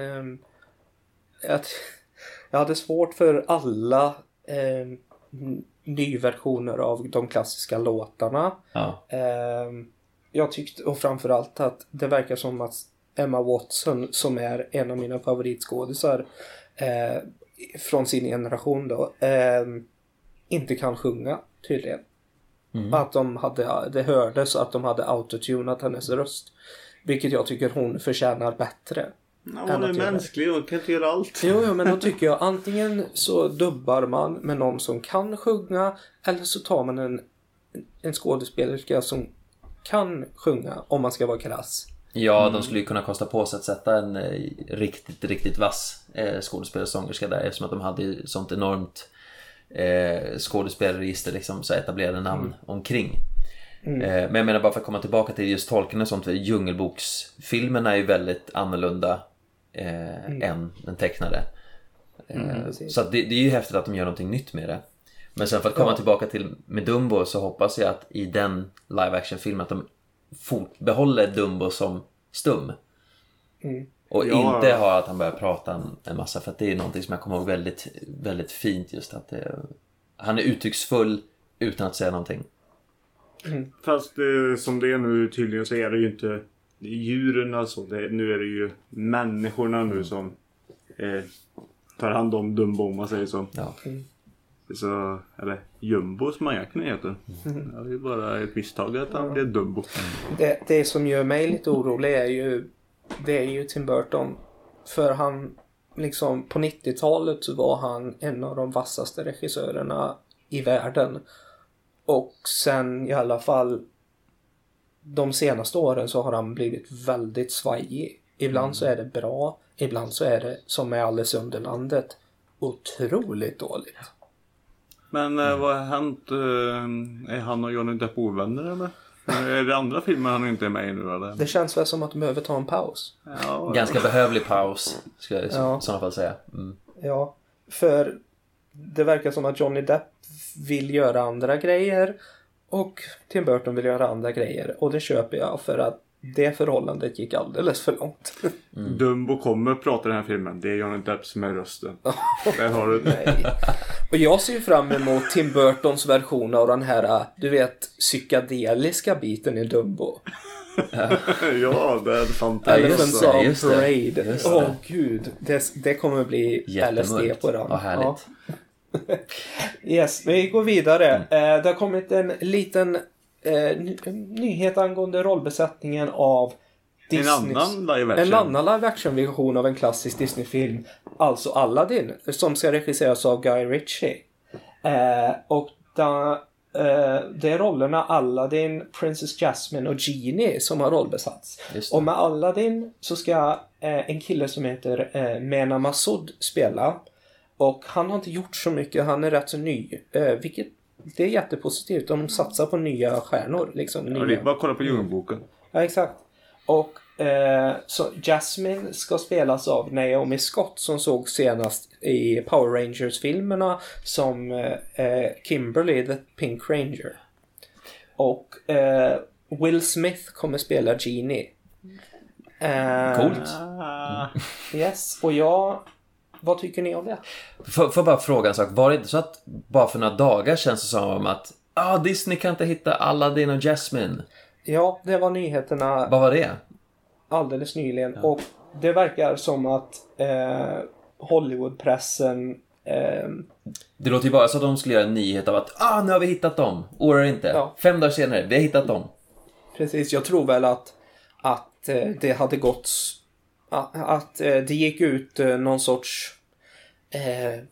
att, jag hade svårt för alla eh, nyversioner av de klassiska låtarna. Ja, Ehm, jag tyckte, och framförallt att det verkar som att Emma Watson, som är en av mina favoritskådisar eh, från sin generation då, ehm, inte kan sjunga tydligen. Att de hade, det hördes att de hade autotunat hennes röst. Vilket jag tycker hon förtjänar bättre. Ja, hon är mänsklig och kan inte göra allt. Jo, jo, men då tycker jag antingen så dubbar man med någon som kan sjunga eller så tar man en, en skådespelerska som kan sjunga om man ska vara krass. Ja, de skulle ju kunna kosta på sig att sätta en eh, riktigt, riktigt vass eh, skådespelare och sångerska där eftersom att de hade ju sånt enormt eh, skådespelarregister liksom, så etablerade namn omkring. Eh, men jag menar bara för att komma tillbaka till just tolken och sånt, Djungelboksfilmerna är ju väldigt annorlunda eh, än den tecknade. Eh, precis. så det, det är ju häftigt att de gör någonting nytt med det. Men sen för att komma Ja. tillbaka till med Dumbo så hoppas jag att i den live action filmen att de behåller Dumbo som stum. Och Ja. inte har att han börjar prata en, en massa för att det är någonting som jag kommer ihåg väldigt, väldigt fint just att det, han är uttrycksfull utan att säga någonting. Fast eh, som det är nu tydligen så är det ju inte djuren alltså. Det, nu är det ju människorna nu som eh, tar hand om Dumbo om man säger så. Ja. Så eller Jumbo som majaken heter. Det är ju bara ett misstag att han blev Dumbo. Det, det som gör mig lite orolig är ju, det är ju Tim Burton. För han, liksom på 90-talet så var han en av de vassaste regissörerna i världen. Och sen i alla fall de senaste åren så har han blivit väldigt svajig. Ibland så är det bra, ibland så är det som med Alice Underlandet otroligt dåligt. Men eh, vad har hänt? Eh, är han och Johnny Depp ovänner eller? Är det andra filmer han inte är med i nu eller? Det känns väl som att de behöver ta en paus. Ja, Ganska behövlig paus, skulle jag i Ja. sådana fall säga. Mm. Ja, för det verkar som att Johnny Depp vill göra andra grejer och Tim Burton vill göra andra grejer och det köper jag för att det förhållandet gick alldeles för långt. Dumbo kommer att prata i den här filmen. Det är Johnny Depp som är rösten. Där har du det. Nej. Och jag ser ju fram emot Tim Burtons version av den här, du vet, psykedeliska biten i Dumbo. ja, det är fantastiskt. Elephants on Parade. Åh det. gud, det, det kommer bli LSD på den. Ja, härligt. Yes, vi går vidare. Eh, det har kommit en liten eh, ny- nyhet angående rollbesättningen av En Disneys- annan live action. En annan live action version av en klassisk Disney-film. Alltså Aladdin. Som ska regisseras av Guy Ritchie. Eh, och da, eh, det är rollerna Aladdin, Princess Jasmine och Genie som har rollbesatts. Och med Aladdin så ska eh, en kille som heter eh, Mena Massoud spela. Och han har inte gjort så mycket, han är rätt så ny. Eh, vilket det är jättepositivt. De satsar på nya stjärnor. Liksom, Ja, nya. det är bara att kolla på Djungelboken. Ja, exakt. Och eh, så Jasmine ska spelas av Naomi Scott som såg senast i Power Rangers-filmerna som eh, eh, Kimberly the Pink Ranger. Och eh, Will Smith kommer spela Genie. Eh, Coolt. Ah. Yes, och jag... Vad tycker ni om det? Får jag bara fråga en sak. Var det inte så att bara för några dagar känns det som att ah, Disney kan inte hitta Aladdin och Jasmine? Ja, det var nyheterna Vad var det? alldeles nyligen och det verkar som att eh, Hollywoodpressen eh, Det låter ju bara så att de skulle göra en nyhet av att ah, nu har vi hittat dem. Oroa inte. Ja. Fem dagar senare, vi har hittat dem. Precis, jag tror väl att, att eh, det hade gått... Att, eh, det gick ut eh, någon sorts... Eh,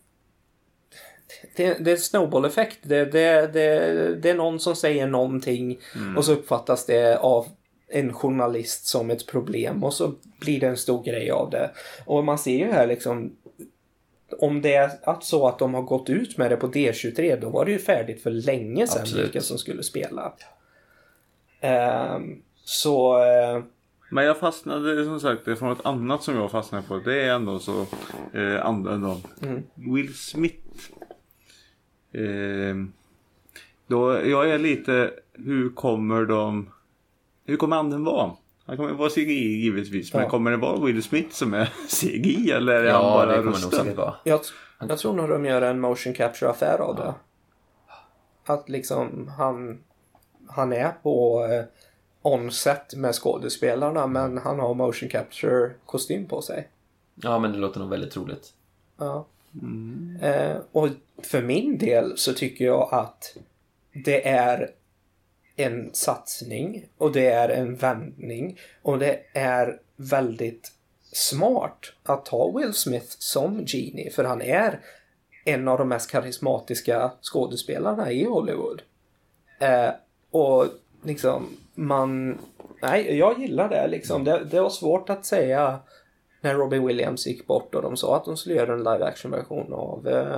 det, det är en snowball-effekt. Det, det, det, är någon som säger någonting och så uppfattas det av en journalist som ett problem och så blir det en stor grej av det. Och man ser ju här liksom om det är att så att de har gått ut med det på D23 då var det ju färdigt för länge sedan Absolut. vilka som skulle spela. Ehm, så... eh, Men jag fastnade som sagt det är från ett annat som jag fastnade på. Det är ändå så eh, andra då. Will Smith. Eh, då, jag är lite, hur kommer de, hur kommer anden vara? Han kommer vara CGI givetvis. Men Ja. kommer det vara Will Smith som är CGI eller är han Ja, bara det kommer nog rösten? säkert vara. jag, jag tror nog de gör en motion capture-affär av det. Att liksom han, han är på eh, on-set med skådespelarna men han har motion capture-kostym på sig. Ja, men det låter nog väldigt troligt. Ja. Eh, och för min del så tycker jag att det är en satsning och det är en vändning och det är väldigt smart att ta Will Smith som Genie för han är en av de mest karismatiska skådespelarna i Hollywood. Eh, och liksom man... Nej, jag gillar det liksom. Det, det var svårt att säga när Robin Williams gick bort och de sa att de skulle göra en live action version av eh,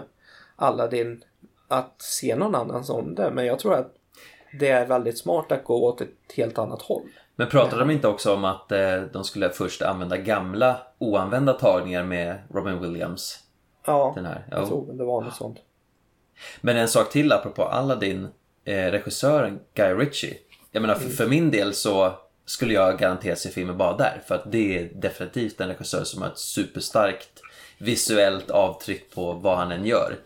Aladdin. Att se någon annan som det. Men jag tror att det är väldigt smart att gå åt ett helt annat håll. Men pratade de inte också om att eh, de skulle först använda gamla oanvända tagningar med Robin Williams? Ja, Den här. jag Ja. tror det var något sånt. Men en sak till apropå Aladdin. Eh, regissören Guy Ritchie. Jag menar för, för min del så skulle jag garanterat se filmen bara där. För att det är definitivt en regissör som har ett superstarkt visuellt avtryck på vad han än gör.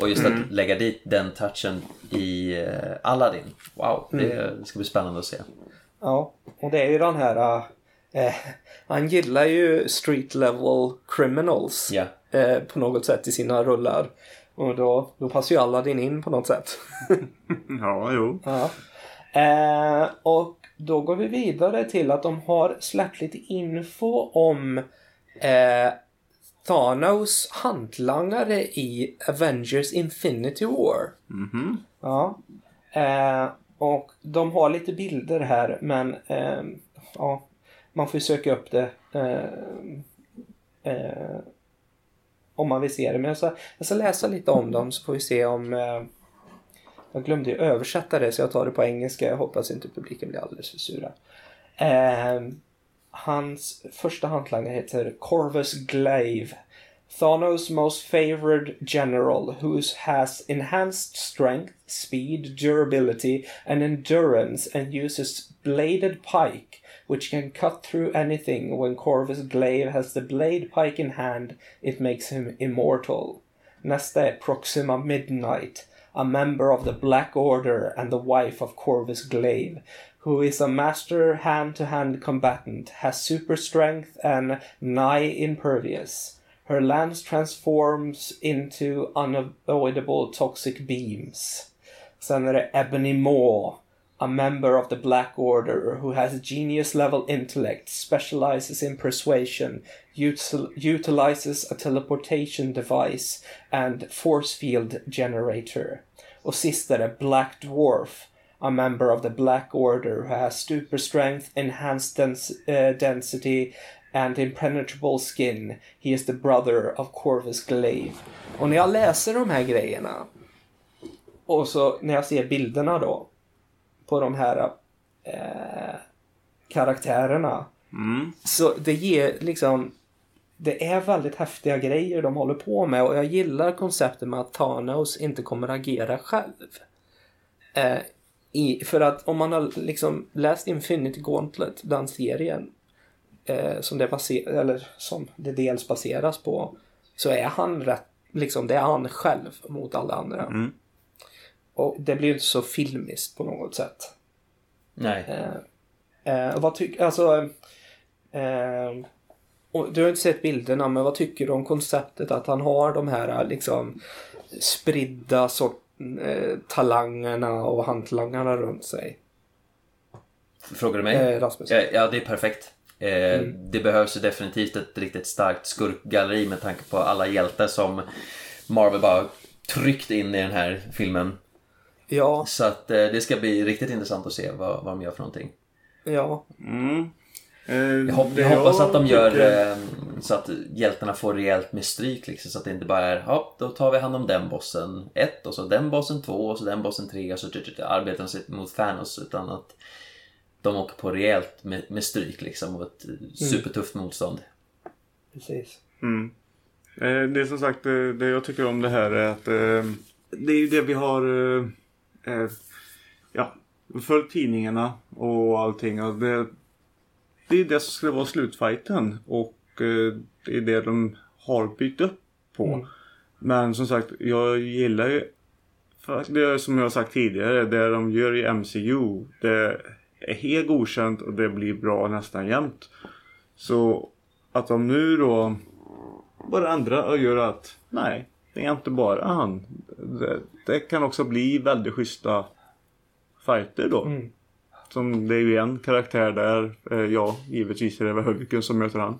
Och just att lägga dit den touchen i eh, Aladdin. Wow, det ska bli spännande att se. Ja, och det är ju den här... Eh, han gillar ju street level criminals Ja. eh, på något sätt i sina rullar. Och då, då passar ju Aladdin in på något sätt. Ja, jo. ja. Eh, och då går vi vidare till att de har släppt lite info om eh, Thanos hantlangare i Avengers Infinity War. Ja. Eh, och de har lite bilder här men ehm, ja, man får ju söka upp det eh, eh, om man vill se det. Men jag ska, jag ska läsa lite om dem så får vi se om jag glömde ju översätta det så jag tar det på engelska. Jag hoppas inte publiken blir alldeles för sura. Eh, hans första hantlangare heter Corvus Glaive. Thanos' most favored general, who has enhanced strength, speed, durability, and endurance, and uses bladed pike, which can cut through anything. When Corvus Glaive has the blade pike in hand, it makes him immortal. Nästa är Proxima Midnight, a member of the Black Order and the wife of Corvus Glaive, who is a master hand-to-hand combatant, has super strength and nigh impervious. Her lance transforms into unavoidable toxic beams. Sen Ebony Maw, a member of the Black Order who has genius level intellect, specializes in persuasion, util- utilizes a teleportation device and force field generator. Och sist är det Black Dwarf, a member of the Black Order who has super strength, enhanced dens- uh, density, and impenetrable skin. He is the brother of Corvus Glaive. Och när jag läser de här grejerna och så när jag ser bilderna då på de här eh, karaktärerna. Så det ger liksom det är väldigt häftiga grejer de håller på med och jag gillar konceptet med att Thanos inte kommer agera själv. Eh, i, för att om man har liksom läst Infinity Gauntlet, den serien, eh, som, det baser, eller som det dels baseras på, så är han rätt, liksom det är han själv mot alla andra. Och det blir ju inte så filmiskt på något sätt. Nej. Eh, vad tycker, alltså, eh, du har inte sett bilderna, men vad tycker du om konceptet att han har de här liksom spridda sort, eh, talangerna och hantlangarna runt sig? Frågar du mig? Eh, Rasmus. Ja, det är perfekt. Eh, Det behövs ju definitivt ett riktigt starkt skurkgalleri med tanke på alla hjältar som Marvel bara tryckt in i den här filmen. Ja, Så att eh, det ska bli riktigt intressant att se vad, vad de gör för någonting. ja, Eh, Jag, hop- det jag hoppas att de gör tycker- eh, så att hjältarna får rejält med stryk liksom, så att det inte bara är ja, då tar vi hand om den bossen ett och så den bossen två och så den bossen tre och så arbetar de sig mot Thanos utan att de åker på rejält med, med stryk liksom och ett eh, supertufft motstånd. precis. Eh, Det är som sagt det, jag tycker om det här är att eh, det är ju det vi har eh, ja, följt tidningarna och allting. Och det, det är det som ska vara slutfighten och eh, det är det de har byggt upp på. Men som sagt, jag gillar ju för det som jag har sagt tidigare, det de gör i MCU, det är helt godkänt och det blir bra nästan jämt. Så att de nu då bara ändra och göra att nej, det är inte bara han. Det, det kan också bli väldigt schyssta fighter då. Mm. Som det är ju en karaktär där, eh, ja givetvis är det väl Hulken som möter han.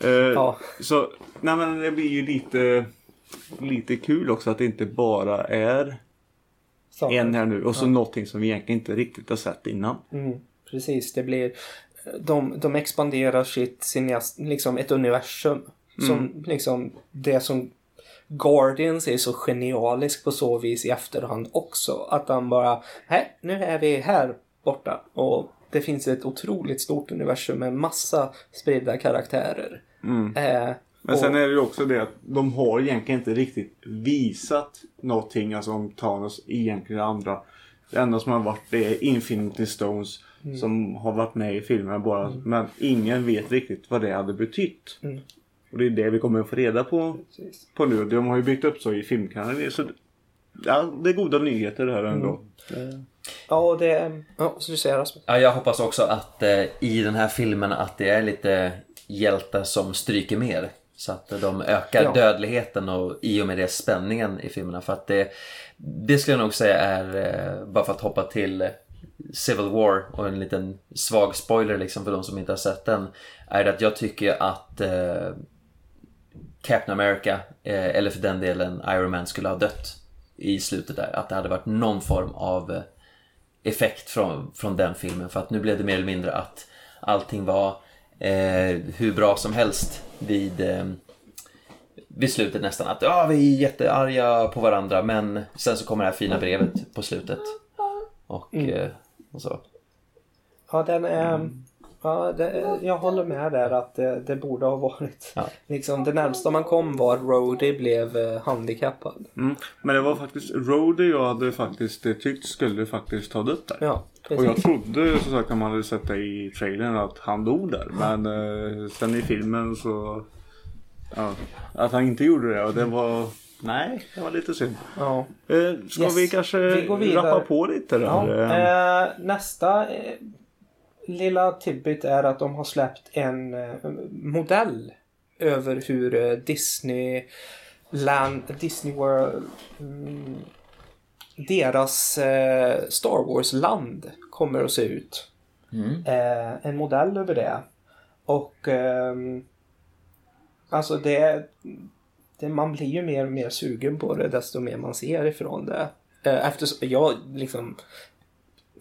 Eh, Ja. Så, nej men det blir ju lite, lite kul också att det inte bara är Så. en här nu och så någonting som vi egentligen inte riktigt har sett innan. Mm, precis. Det blir... De, de expanderar sitt, sin, liksom ett universum. Som liksom det som Guardians är så genialisk på så vis i efterhand också. Att han bara, nej, nu är vi här borta. Och det finns ett otroligt stort universum med massa spridda karaktärer. Eh, Men sen är det ju också det att de har egentligen inte riktigt visat någonting alltså om Thanos egentligen andra. Det enda som har varit det är Infinity Stones som har varit med i filmen bara. Men ingen vet riktigt vad det hade betytt. Mm. Och det är det vi kommer att få reda på, Precis. på nu. De har ju byggt upp så i filmkanalen. Så ja, det är goda nyheter det här ändå. Ja, och det... Ja, så du säger Rasmus? Ja, jag hoppas också att eh, i den här filmen att det är lite hjältar som stryker mer. Så att de ökar Ja. dödligheten och i och med det spänningen i filmerna. För att det, det skulle jag nog säga är, eh, bara för att hoppa till Civil War och en liten svag spoiler liksom för de som inte har sett den. Är det att jag tycker att eh, Captain America, eh, eller för den delen Iron Man skulle ha dött i slutet där. Att det hade varit någon form av eh, effekt från, från den filmen. För att nu blev det mer eller mindre att allting var eh, hur bra som helst vid, eh, vid slutet nästan. Att ja, vi är jättearga på varandra men sen så kommer det här fina brevet på slutet. Och, eh, och så. Ja, den är... Ja, det, jag håller med där att det, det borde ha varit... Ja. Liksom, det närmsta man kom var att Rhodey blev eh, handikappad. Mm. Men det var faktiskt Rhodey jag hade faktiskt eh, tyckt skulle faktiskt ta dött där. Ja, Och jag trodde som sagt när man hade sett det i trailern att han dog där. Men eh, sen i filmen så... Ja, att han inte gjorde det och det var... Nej, det var lite synd. Ja. Eh, ska Yes, vi kanske vi rappa på lite där? Ja, Eh, nästa lilla tidbit är att de har släppt en eh, modell över hur eh, Disney Land, Disney World, mm, deras eh, Star Wars-land kommer att se ut. Mm. En modell över det. Och ehm, alltså det, det, man blir ju mer och mer sugen på det desto mer man ser ifrån det. Eftersom jag liksom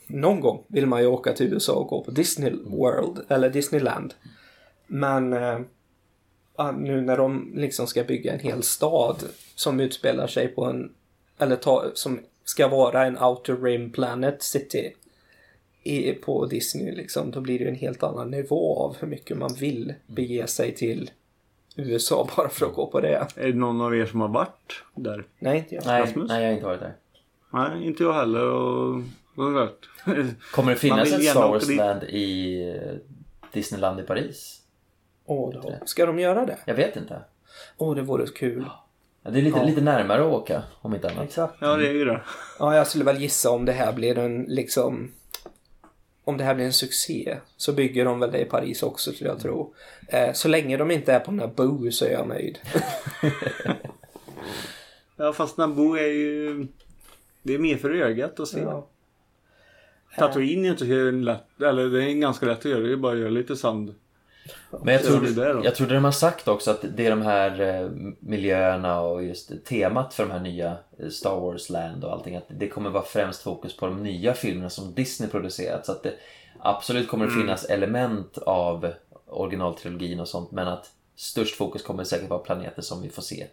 någon gång vill man ju åka till USA och gå på Disney World eller Disneyland. Men eh, ja, nu när de liksom ska bygga en hel stad som utspelar sig på en eller ta, som ska vara en outer rim planet city i, på Disney liksom, då blir det ju en helt annan nivå av hur mycket man vill bege sig till USA bara för att gå på det. Är det någon av er som har varit där? Nej, inte jag. Nej, nej, jag har inte varit där. Nej, inte jag heller. Och. Kommer det finnas gärna Star åka Wars dit. Land i eh, Disneyland i Paris? Åh, då. Ska de göra det? Jag vet inte. Åh, det vore kul. Ja, det är lite, Ja. lite närmare att åka, om inte annat. Exakt. ja, det är ju det. Ja, jag skulle väl gissa om det här blir en liksom... Om det här blir en succé så bygger de väl det i Paris också skulle jag tro. Eh, så länge de inte är på Naboo så är jag nöjd. Ja, fast Naboo är ju... Det är mer för ögat att se. Ja. Tatooine är inte så lätt. Eller det är ganska lätt att göra. Det är bara att göra lite sand. Men jag då? jag tror de har sagt också att det är de här eh, miljöerna och just temat för de här nya eh, Star Wars Land och allting. Att det kommer vara främst fokus på de nya filmerna som Disney producerat. Så att det absolut kommer det finnas element av originaltrilogin och sånt. Men att störst fokus kommer säkert vara planeter som vi får se.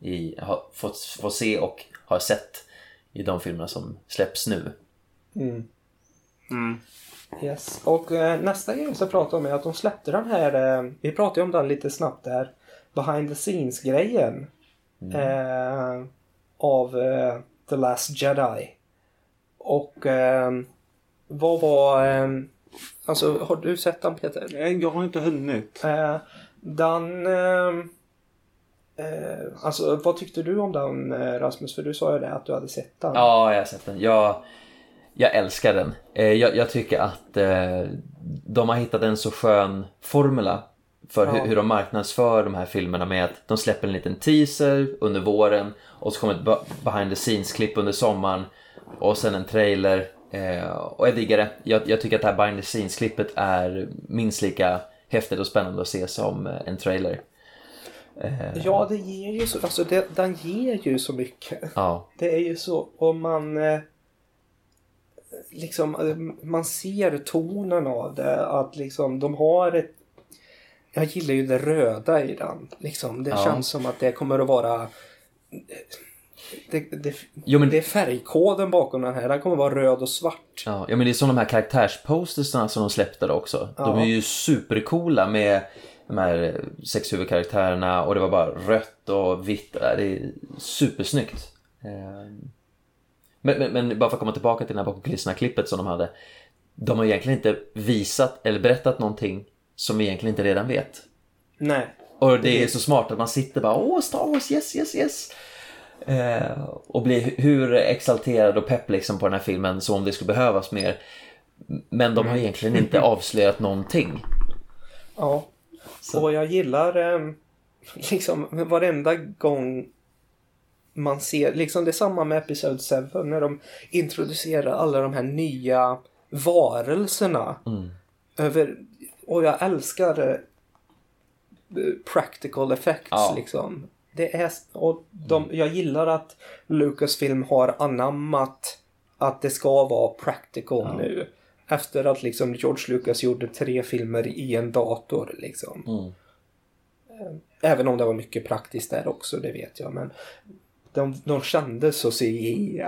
I, har, fått, får se och har sett i de filmerna som släpps nu. Mm. Yes. Och eh, nästa grej jag ska prata om är att de släppte den här, eh, vi pratade om den lite snabbt där, behind the scenes grejen. Eh, av eh, The Last Jedi. Och eh, vad var, eh, alltså har du sett den Peter? Nej, Jag har inte hunnit. Eh, den, eh, eh, alltså vad tyckte du om den Rasmus? För du sa ju det att du hade sett den. Ja, jag har sett den. Jag, jag älskar den. Eh, Jag, jag tycker att eh, de har hittat en så skön formula för Ja. hur, hur de marknadsför de här filmerna med att de släpper en liten teaser under våren och så kommer ett be- behind the scenes-klipp under sommaren och sen en trailer. Eh, och jag diggar det. Jag, jag tycker att det här behind the scenes-klippet är minst lika häftigt och spännande att se som en trailer. Eh, Ja, det ger ju så, alltså det, den ger ju så mycket. ja. Det är ju så om man... Eh, liksom, eh, man ser tonen av det. Att liksom de har ett... Jag gillar ju det röda i den. Liksom. Det Ja. känns som att det kommer att vara... Det, det, Jo, men- det är färgkoden bakom den här. Den kommer att vara röd och svart. Ja, ja men det är som de här karaktärspostersna som de släppte då också. De Ja. är ju supercoola med de här sex huvudkaraktärerna och det var bara rött och vitt. Det är supersnyggt. Men, men, men bara för att komma tillbaka till det här bakom kulisserna-klippet som de hade. De har egentligen inte visat eller berättat någonting som vi egentligen inte redan vet. Nej. Och det är så smart att man sitter bara åh Star Wars, yes, yes, yes. Eh, och blir hu- hur exalterad och pepp liksom på den här filmen som om det skulle behövas mer. Men de har egentligen inte avslöjat någonting. Ja. Och jag gillar eh, liksom varenda gång man ser, liksom det är samma med Episode 7 när de introducerar alla de här nya varelserna. Över, och jag älskar eh, practical effects Ja. liksom. Det är, och de, jag gillar att Lucasfilm har anammat att det ska vara practical nu. Efter att liksom George Lucas gjorde tre filmer i en dator liksom. Mm. Även om det var mycket praktiskt där också, det vet jag. Men de, de kändes så CGI.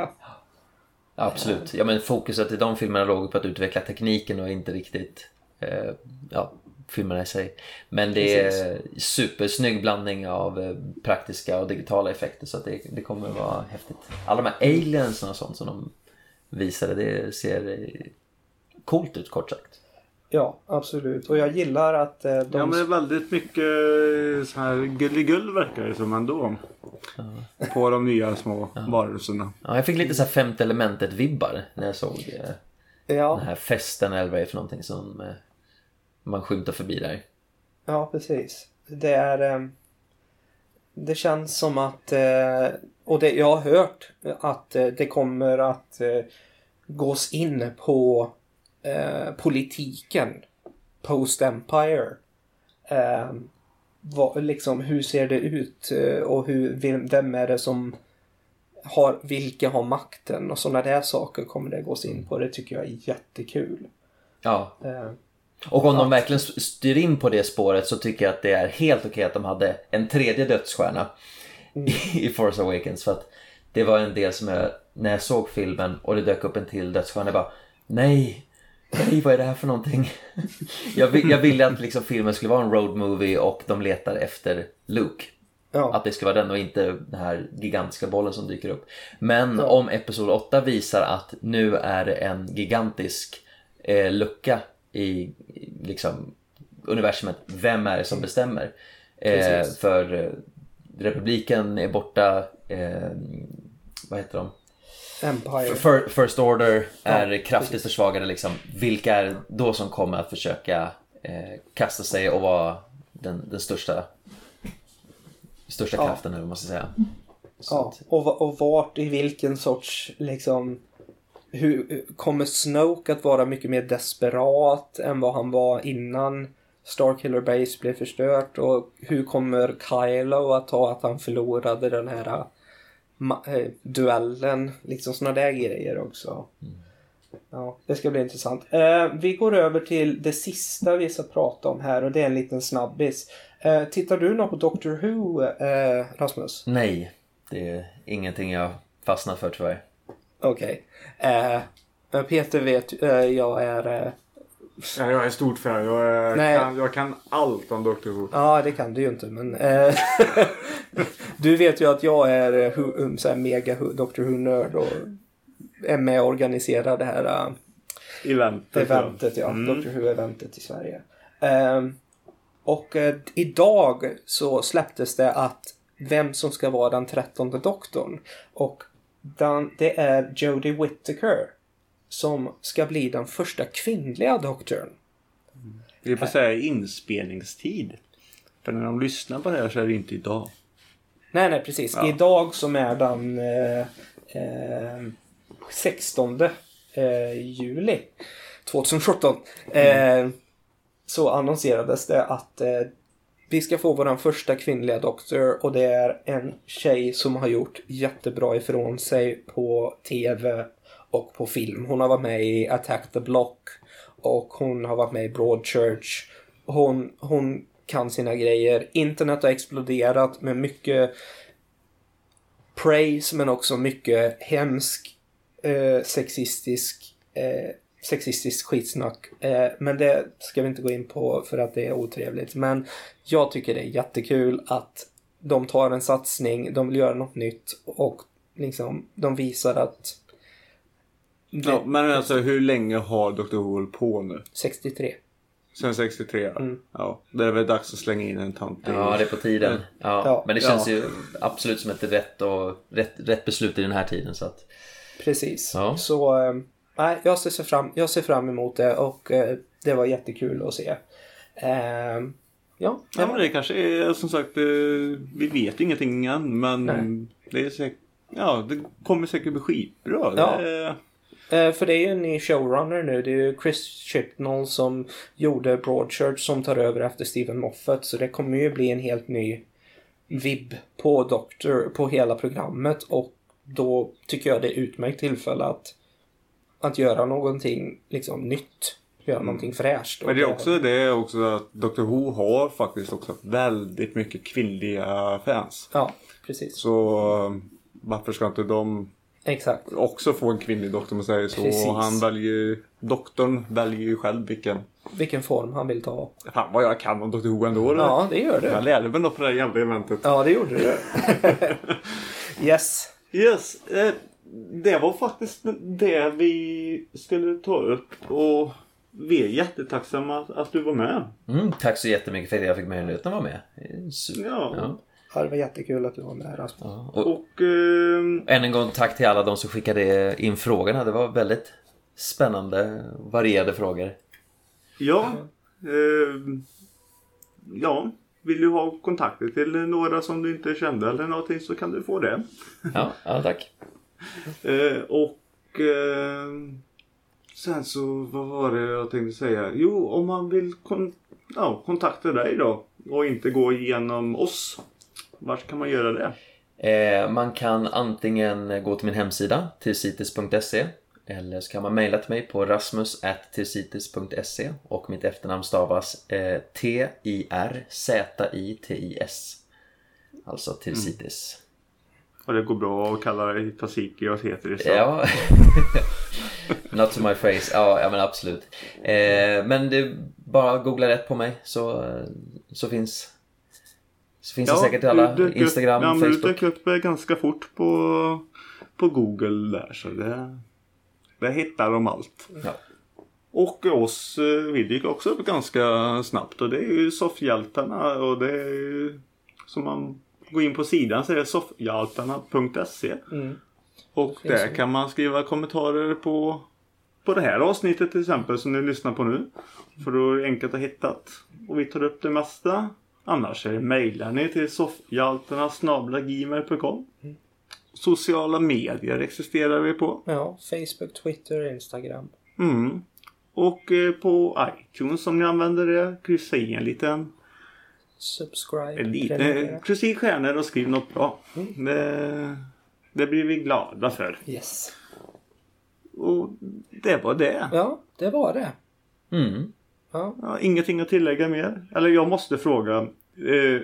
Absolut. Ja men fokuset i de filmerna låg på att utveckla tekniken och inte riktigt eh, ja, filmerna i sig. Men det är supersnygg blandning av eh, praktiska och digitala effekter så det, det kommer att vara häftigt. Alla de här aliens och sånt som de visade, det ser eh, coolt ut kort sagt. Ja, absolut. Och jag gillar att eh, de... Ja men det är väldigt mycket så här gulligull verkar det som ändå. På de nya små varelserna. Ja, jag fick lite så här femte elementet-vibbar när jag såg eh, den ja, här festen eller vad det är för någonting som eh, man skymtar förbi där. ja, precis. Det är... Eh, det känns som att... Eh, och det, jag har hört att eh, det kommer att eh, gås in på eh, politiken post-Empire. Eh, vad, liksom, hur ser det ut eh, och hur, vem, är det som har, vilka har makten och sådana där saker kommer det gås in på. Det tycker jag är jättekul. Ja, Eh, Och om de verkligen styr in på det spåret så tycker jag att det är helt okej att de hade en tredje dödsstjärna i Force Awakens. För att det var en del som jag, när jag såg filmen och det dök upp en till dödsstjärna, jag bara nej, nej vad är det här för någonting? jag, vill- jag ville att liksom filmen skulle vara en road movie och de letar efter Luke. ja. Att det ska vara den och inte den här gigantiska bollen som dyker upp. Men om Episod 8 visar att nu är det en gigantisk eh, lucka i, liksom universumet. Vem är det som bestämmer? Eh, för eh, republiken är borta. Eh, vad heter de? Empire. Fir- First Order är Ja, kraftigt försvagade liksom. Vilka är då som kommer att försöka eh, kasta sig och vara den, den största största Ja. kraften eller vad man ska säga. Så Ja, att, och, och vart i vilken sorts liksom hur, kommer Snoke att vara mycket mer desperat än vad han var innan Starkiller Base blev förstört och hur kommer Kylo att ta att han förlorade den här duellen, liksom sådana där grejer också. Ja, det ska bli intressant. Eh, vi går över till det sista vi ska prata om här och det är en liten snabbis. Eh, tittar du något på Doctor Who, eh, Rasmus? nej, det är ingenting jag fastnat för tyvärr. Okej. Eh, men Peter vet, eh, jag är... Eh, Ja, jag är stort fan. Jag, Nej. kan, jag kan allt om Dr. Who. ja, det kan du ju inte, men... Eh, du vet ju att jag är eh, hu, um, så här mega Doctor Who-nörd och är med och organiserar det här eh, Eventet. eventet, ja. Mm. Doctor Who-eventet i Sverige. Ehm, och eh, idag så släpptes det att vem som ska vara den trettonde doktorn. Och den, det är Jodie Whittaker som ska bli den första kvinnliga doktorn. Vi får säga inspelningstid. För när de lyssnar på det här så är det inte idag. Nej, nej, precis. Ja. Idag som är den eh, eh, 16 eh, juli 2017 eh, så annonserades det att eh, vi ska få vår första kvinnliga doktor och det är en tjej som har gjort jättebra ifrån sig på tv och på film. Hon har varit med i Attack the Block och hon har varit med i Broadchurch. Hon, hon kan sina grejer. Internet har exploderat med mycket praise men också mycket hemsk eh, sexistisk eh, sexistisk skitsnack. Eh, men det ska vi inte gå in på för att det är otrevligt. Men jag tycker det är jättekul att de tar en satsning, de vill göra något nytt och liksom de visar att Ja, men alltså hur länge har Dr. Who hållit på nu? 63. Sen 63? Mm. Ja, det är väl dags att slänga in en tant Ja, det är på tiden. Ja, Ja. men det känns Ja. ju absolut som ett rätt, och, rätt, rätt beslut i den här tiden. Så att, Precis. Ja. Så eh, nej, jag, ser fram, jag ser fram emot det och eh, det var jättekul att se. Eh, ja, Ja, men det kanske är som sagt, eh, vi vet ingenting än men Nej. det är säkert, ja det kommer säkert bli skitbra. Ja. Det är, för det är ju en ny showrunner nu. Det är ju Chris Chibnall som gjorde Broadchurch som tar över efter Stephen Moffat. Så det kommer ju bli en helt ny vibb på Doctor, på hela programmet. Och då tycker jag det är ett utmärkt tillfälle att, att göra någonting liksom nytt. Göra någonting fräscht. men det är också det också att Dr. Who har faktiskt också väldigt mycket kvinnliga fans. Ja, precis. Så eh, varför ska inte de Exakt. också få en kvinnlig doktor om man säger så? Precis. Och han väljer doktorn väljer ju själv vilken, Vilken form han vill ta. fan vad jag kan om Dr. Who ändå. eller? Ja, det gör Jag du. lärde mig något på det här jävla eventet. Ja, det gjorde du. yes. Yes, eh, det var faktiskt det vi skulle ta upp och vi är jättetacksamma att, att du var med. mm, tack så jättemycket för att jag fick möjligheten att vara med. Super- Ja. Ja. Ja, det var jättekul att du var med Rasmus. Ja. Och Och ehm, än en gång tack till alla de som skickade in frågorna. Det var väldigt spännande, varierade frågor. ja, ehm, ja, vill du ha kontakter till några som du inte kände eller någonting så kan du få det. Ja, ja tack. Eh, och ehm, sen så, vad var det jag tänkte säga? Jo, om man vill kon- ja, kontakta dig då och inte gå igenom oss. Vart kan man göra det? Eh, man kan antingen gå till min hemsida, tillsites.se eller så kan man mejla till mig på rasmus.tillsites.se och mitt efternamn stavas eh, T-I-R-Z-I-T-I-S. Alltså tillsites. Och det går bra att kalla dig Tasiki och så. Ja. Not to my face. Ja, ja men absolut. Eh, men det bara googla rätt på mig så, så finns så finns det säkert i alla du dök upp- Instagram, ja, Facebook. dök upp ganska fort på, på Google där så det, det hittar de allt. Ja. Och oss, eh, vi dyker också upp ganska snabbt och det är ju soffhjältarna och det är ju som man går in på sidan så är det soffhjältarna.se Mm. och där kan man skriva kommentarer på, på det här avsnittet till exempel som ni lyssnar på nu. För då är det enkelt att hitta och vi tar upp det mesta. Annars är det mejlar ni till soffhjaltarna.gmail.com Sociala medier existerar vi på. Ja, Facebook, Twitter, Instagram. Mm. Och eh, på iTunes om ni använder det, kryssa i en liten, Subscribe. en liten kryssa i stjärnor och skriv något bra. Det, det blir vi glada för. Yes. Och det var det. Ja, det var det. Mm. Ja. Ja, ingenting att tillägga mer. Eller jag måste fråga. Eh,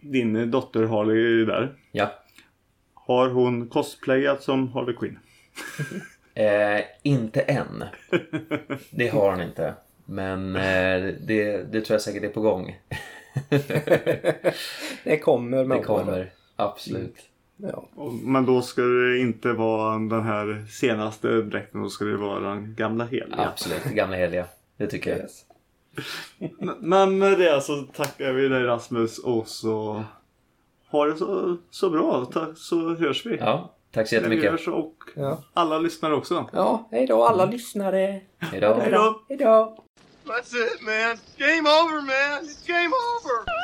din dotter Harley där. Ja. Har hon cosplayat som Harley Quinn? Eh, inte än. Det har han inte. Men eh, det, det tror jag säkert är på gång. Det kommer med Det åren. kommer. Absolut. Ja. Och- Men då ska det inte vara den här senaste dräkten. Då ska det vara den gamla heliga. Absolut. Gamla heliga. Det tycker jag. Men med det så tackar vi dig Rasmus och så ha det så, så bra. Så hörs vi. Ja, tack så Vi jättemycket. hörs och Ja. alla lyssnar också. ja, hej då alla lyssnare. Hejdå. Hej då! Hej då. That's it, man. Game over, man. It's game over.